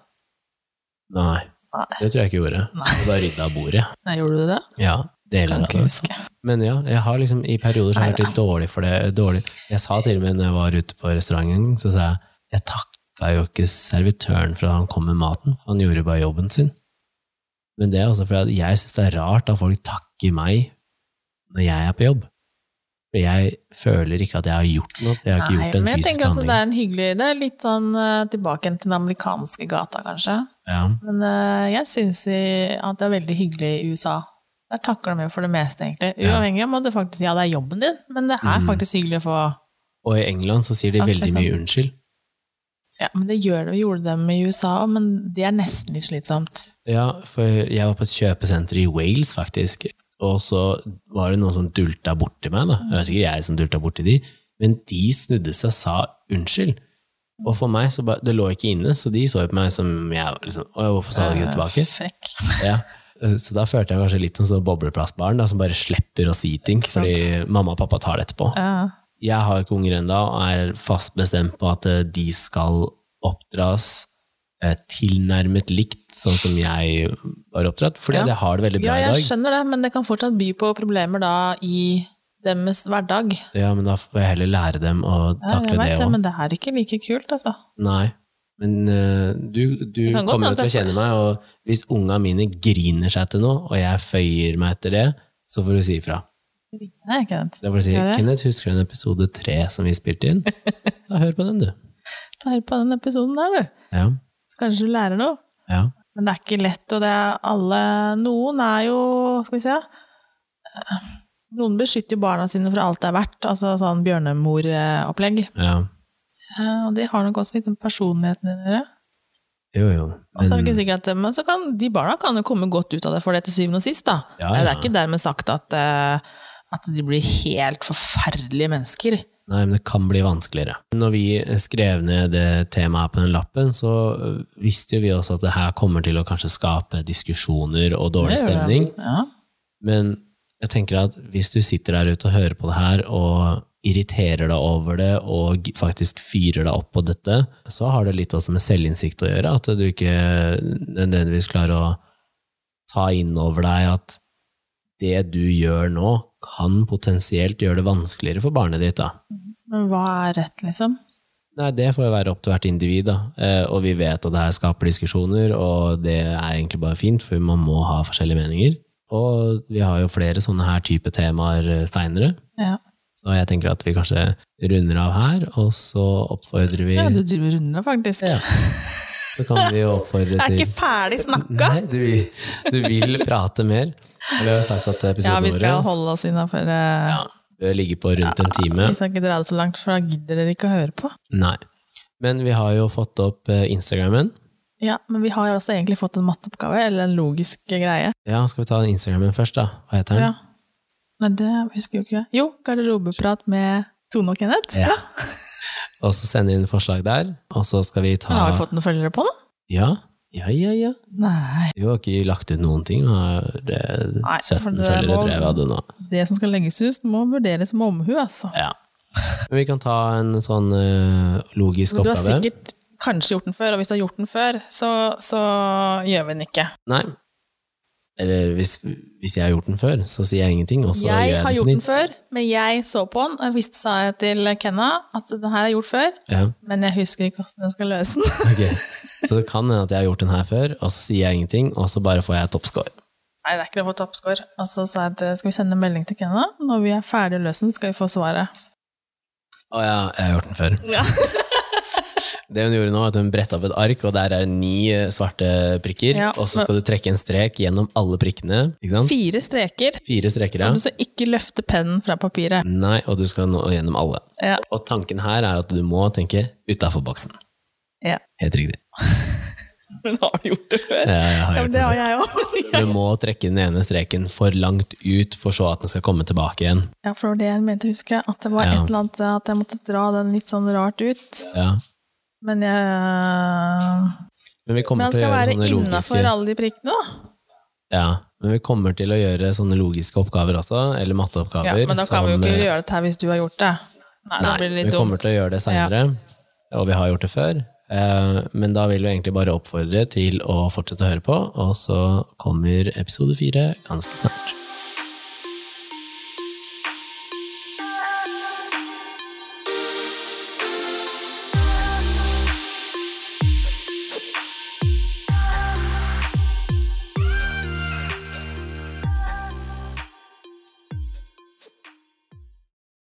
nei, Nei. det tror jeg ikke gjorde. Nei. Jeg bare rydda bordet. Nei, gjorde du det? Ja, deler av det. huske. Men ja, jeg har liksom i perioder så har jeg vært litt dårlig for det. Dårlig. Jeg sa til og med når jeg var ute på restauranten, så sa jeg jeg takka jo ikke servitøren for at han kom med maten, for han gjorde bare jobben sin. Men det er også fordi jeg syns det er rart at folk takker meg når jeg er på jobb. For jeg føler ikke at jeg har gjort noe. Jeg har ikke Nei, gjort en men jeg fysisk tenker altså det er en hyggelig Det er litt sånn eh, tilbake til den amerikanske gata, kanskje. Ja, Men uh, jeg syns at det er veldig hyggelig i USA. Der takker de jo for det meste, egentlig. Uavhengig av om det faktisk ja, det er jobben din, men det er Mhm. faktisk hyggelig å få Og i England så sier de veldig liksom. mye unnskyld. Ja, men det gjør det, gjorde med i USA òg, men det er nesten litt slitsomt. Ja, for jeg var på et kjøpesenter i Wales, faktisk, og så var det noen som dulta borti meg, da. Det var sikkert jeg som dulta borti de, men de snudde seg og sa unnskyld. Og for meg, så bare, det lå ikke inne, så de så jo på meg som jeg liksom, hvorfor sa du ikke det tilbake? Frekk. Ja. Så da følte jeg kanskje litt som sånn bobleplastbarn, da, som bare slipper å si ting, fordi mamma og pappa tar det etterpå. Ja. Jeg har ikke unger ennå, og er fast bestemt på at eh, de skal oppdras eh, tilnærmet likt, sånn som jeg var oppdratt, fordi Ja. jeg har det veldig bra i dag. ja, jeg skjønner det, men det kan fortsatt by på problemer da i deres hverdag. Ja, men da får jeg heller lære dem å Ja, takle jeg vet det òg. men det er ikke like kult, altså. Nei. Men uh, du, du kommer jo til å kjenne meg, og hvis unga mine griner seg til noe, og jeg føyer meg etter det, så får du si ifra. Nei. Da får du si 'Kenneth, husker du den episode tre som vi spilte inn?' Da hør på den, du. Da hør på den episoden der, du. Ja. Kanskje du lærer noe. ja. Men det er ikke lett, og det er alle Noen er jo, skal vi se eh, Noen beskytter jo barna sine fra alt det er verdt, altså sånn bjørnemoropplegg. ja. Eh, Og det har nok også litt med personligheten din å gjøre. Jo, jo. Men... så at Men så kan de barna kan jo komme godt ut av det for det til syvende og sist, da. Ja, Det er ikke dermed sagt at, eh, at de blir helt forferdelige mennesker. Nei, men det kan bli vanskeligere. Når vi skrev ned det temaet på den lappen, så øh, visste jo vi også at det her kommer til å kanskje skape diskusjoner og dårlig stemning. Ja. Men jeg tenker at hvis du sitter der ute og hører på det her, og irriterer deg over det, og faktisk fyrer deg opp på dette, så har det litt også med selvinnsikt å gjøre, at du ikke nødvendigvis klarer å ta inn over deg at det du gjør nå, kan potensielt gjøre det vanskeligere for barnet ditt. da. Men hva er rett, liksom? Nei, det får jo være opp til hvert individ, da. Eh, og vi vet at det her skaper diskusjoner, og det er egentlig bare fint, for man må ha forskjellige meninger. og vi har jo flere sånne her type temaer seinere. Ja. Så jeg tenker at vi kanskje runder av her, og så oppfordrer vi ja, du driver runder faktisk. Ja. Så kan vi jo oppfordre Jeg er ikke ferdig snakka! Nei, du, du vil prate mer. Vi har jo sagt at Ja, vi skal holde oss innafor uh, ja, bør ligge på rundt en time. Vi skal ikke dra det så langt, for da gidder dere ikke å høre på. Nei. Men vi har jo fått opp eh, Instagrammen. Ja, Men vi har også egentlig fått en matteoppgave, eller en logisk greie. Ja, skal vi ta Instagrammen først, da? Hva heter den? Ja. Nei, det husker jeg jo ikke. Jo, garderobeprat med Tone og Kenneth. Ja. Og så sende inn forslag der, og så skal vi ta Men har vi fått noen følgere på nå? Ja, ja, ja. ja. Nei. Vi har ikke lagt ut noen ting. av har eh, 17 følgere, tror jeg vi hadde nå. Det som skal legges ut, må vurderes med omhu, altså. Ja. Men vi kan ta en sånn uh, logisk oppgave. du har sikkert kanskje gjort den før, og hvis du har gjort den før, så, så gjør vi den ikke. Nei. Eller hvis, hvis jeg har gjort den før, så sier jeg ingenting, og så gjør Jeg jeg har gjort den før, men jeg så på den, og jeg visste, sa jeg til Kenna at den her er gjort før, Ja, men jeg husker ikke hvordan jeg skal løse den. okay. Så det kan hende at jeg har gjort den her før, og så sier jeg ingenting, og så bare får jeg toppscore. Nei, det er ikke lov å få toppscore. Og så sa jeg at skal vi sende en melding til Kenna? Når vi er ferdig å løse den, skal vi få svaret. Å ja, jeg har gjort den før. Ja. Det hun gjorde nå, at hun bretta opp et ark, og der er ni eh, svarte prikker, Ja, og så skal du trekke en strek gjennom alle prikkene? Fire streker, Fire streker, ja. og du skal ikke løfte pennen fra papiret. Nei, og du skal nå gjennom alle. Ja. Og tanken her er at du må tenke utafor boksen. Ja. Helt riktig. Men har du gjort det før? Ja, jeg har Ja, gjort det har jeg òg. Du må trekke den ene streken for langt ut, for så at den skal komme tilbake igjen. Ja, for det var det jeg mente, husker jeg. At det var Ja. et eller annet at jeg måtte dra den litt sånn rart ut. Ja. Men jeg Men vi kommer Men til å skal gjøre være sånne innafor logiske alle de prikkene, da. Ja, men vi kommer til å gjøre sånne logiske oppgaver også, eller Ja, matteoppgaver. men da kan vi jo ikke eh, gjøre dette her hvis du har gjort det. Nei, Nei, blir det vi litt kommer dumt. til å gjøre det seinere, og vi har gjort det før. Eh, Men da vil vi egentlig bare oppfordre til å fortsette å høre på, og så kommer episode fire ganske snart.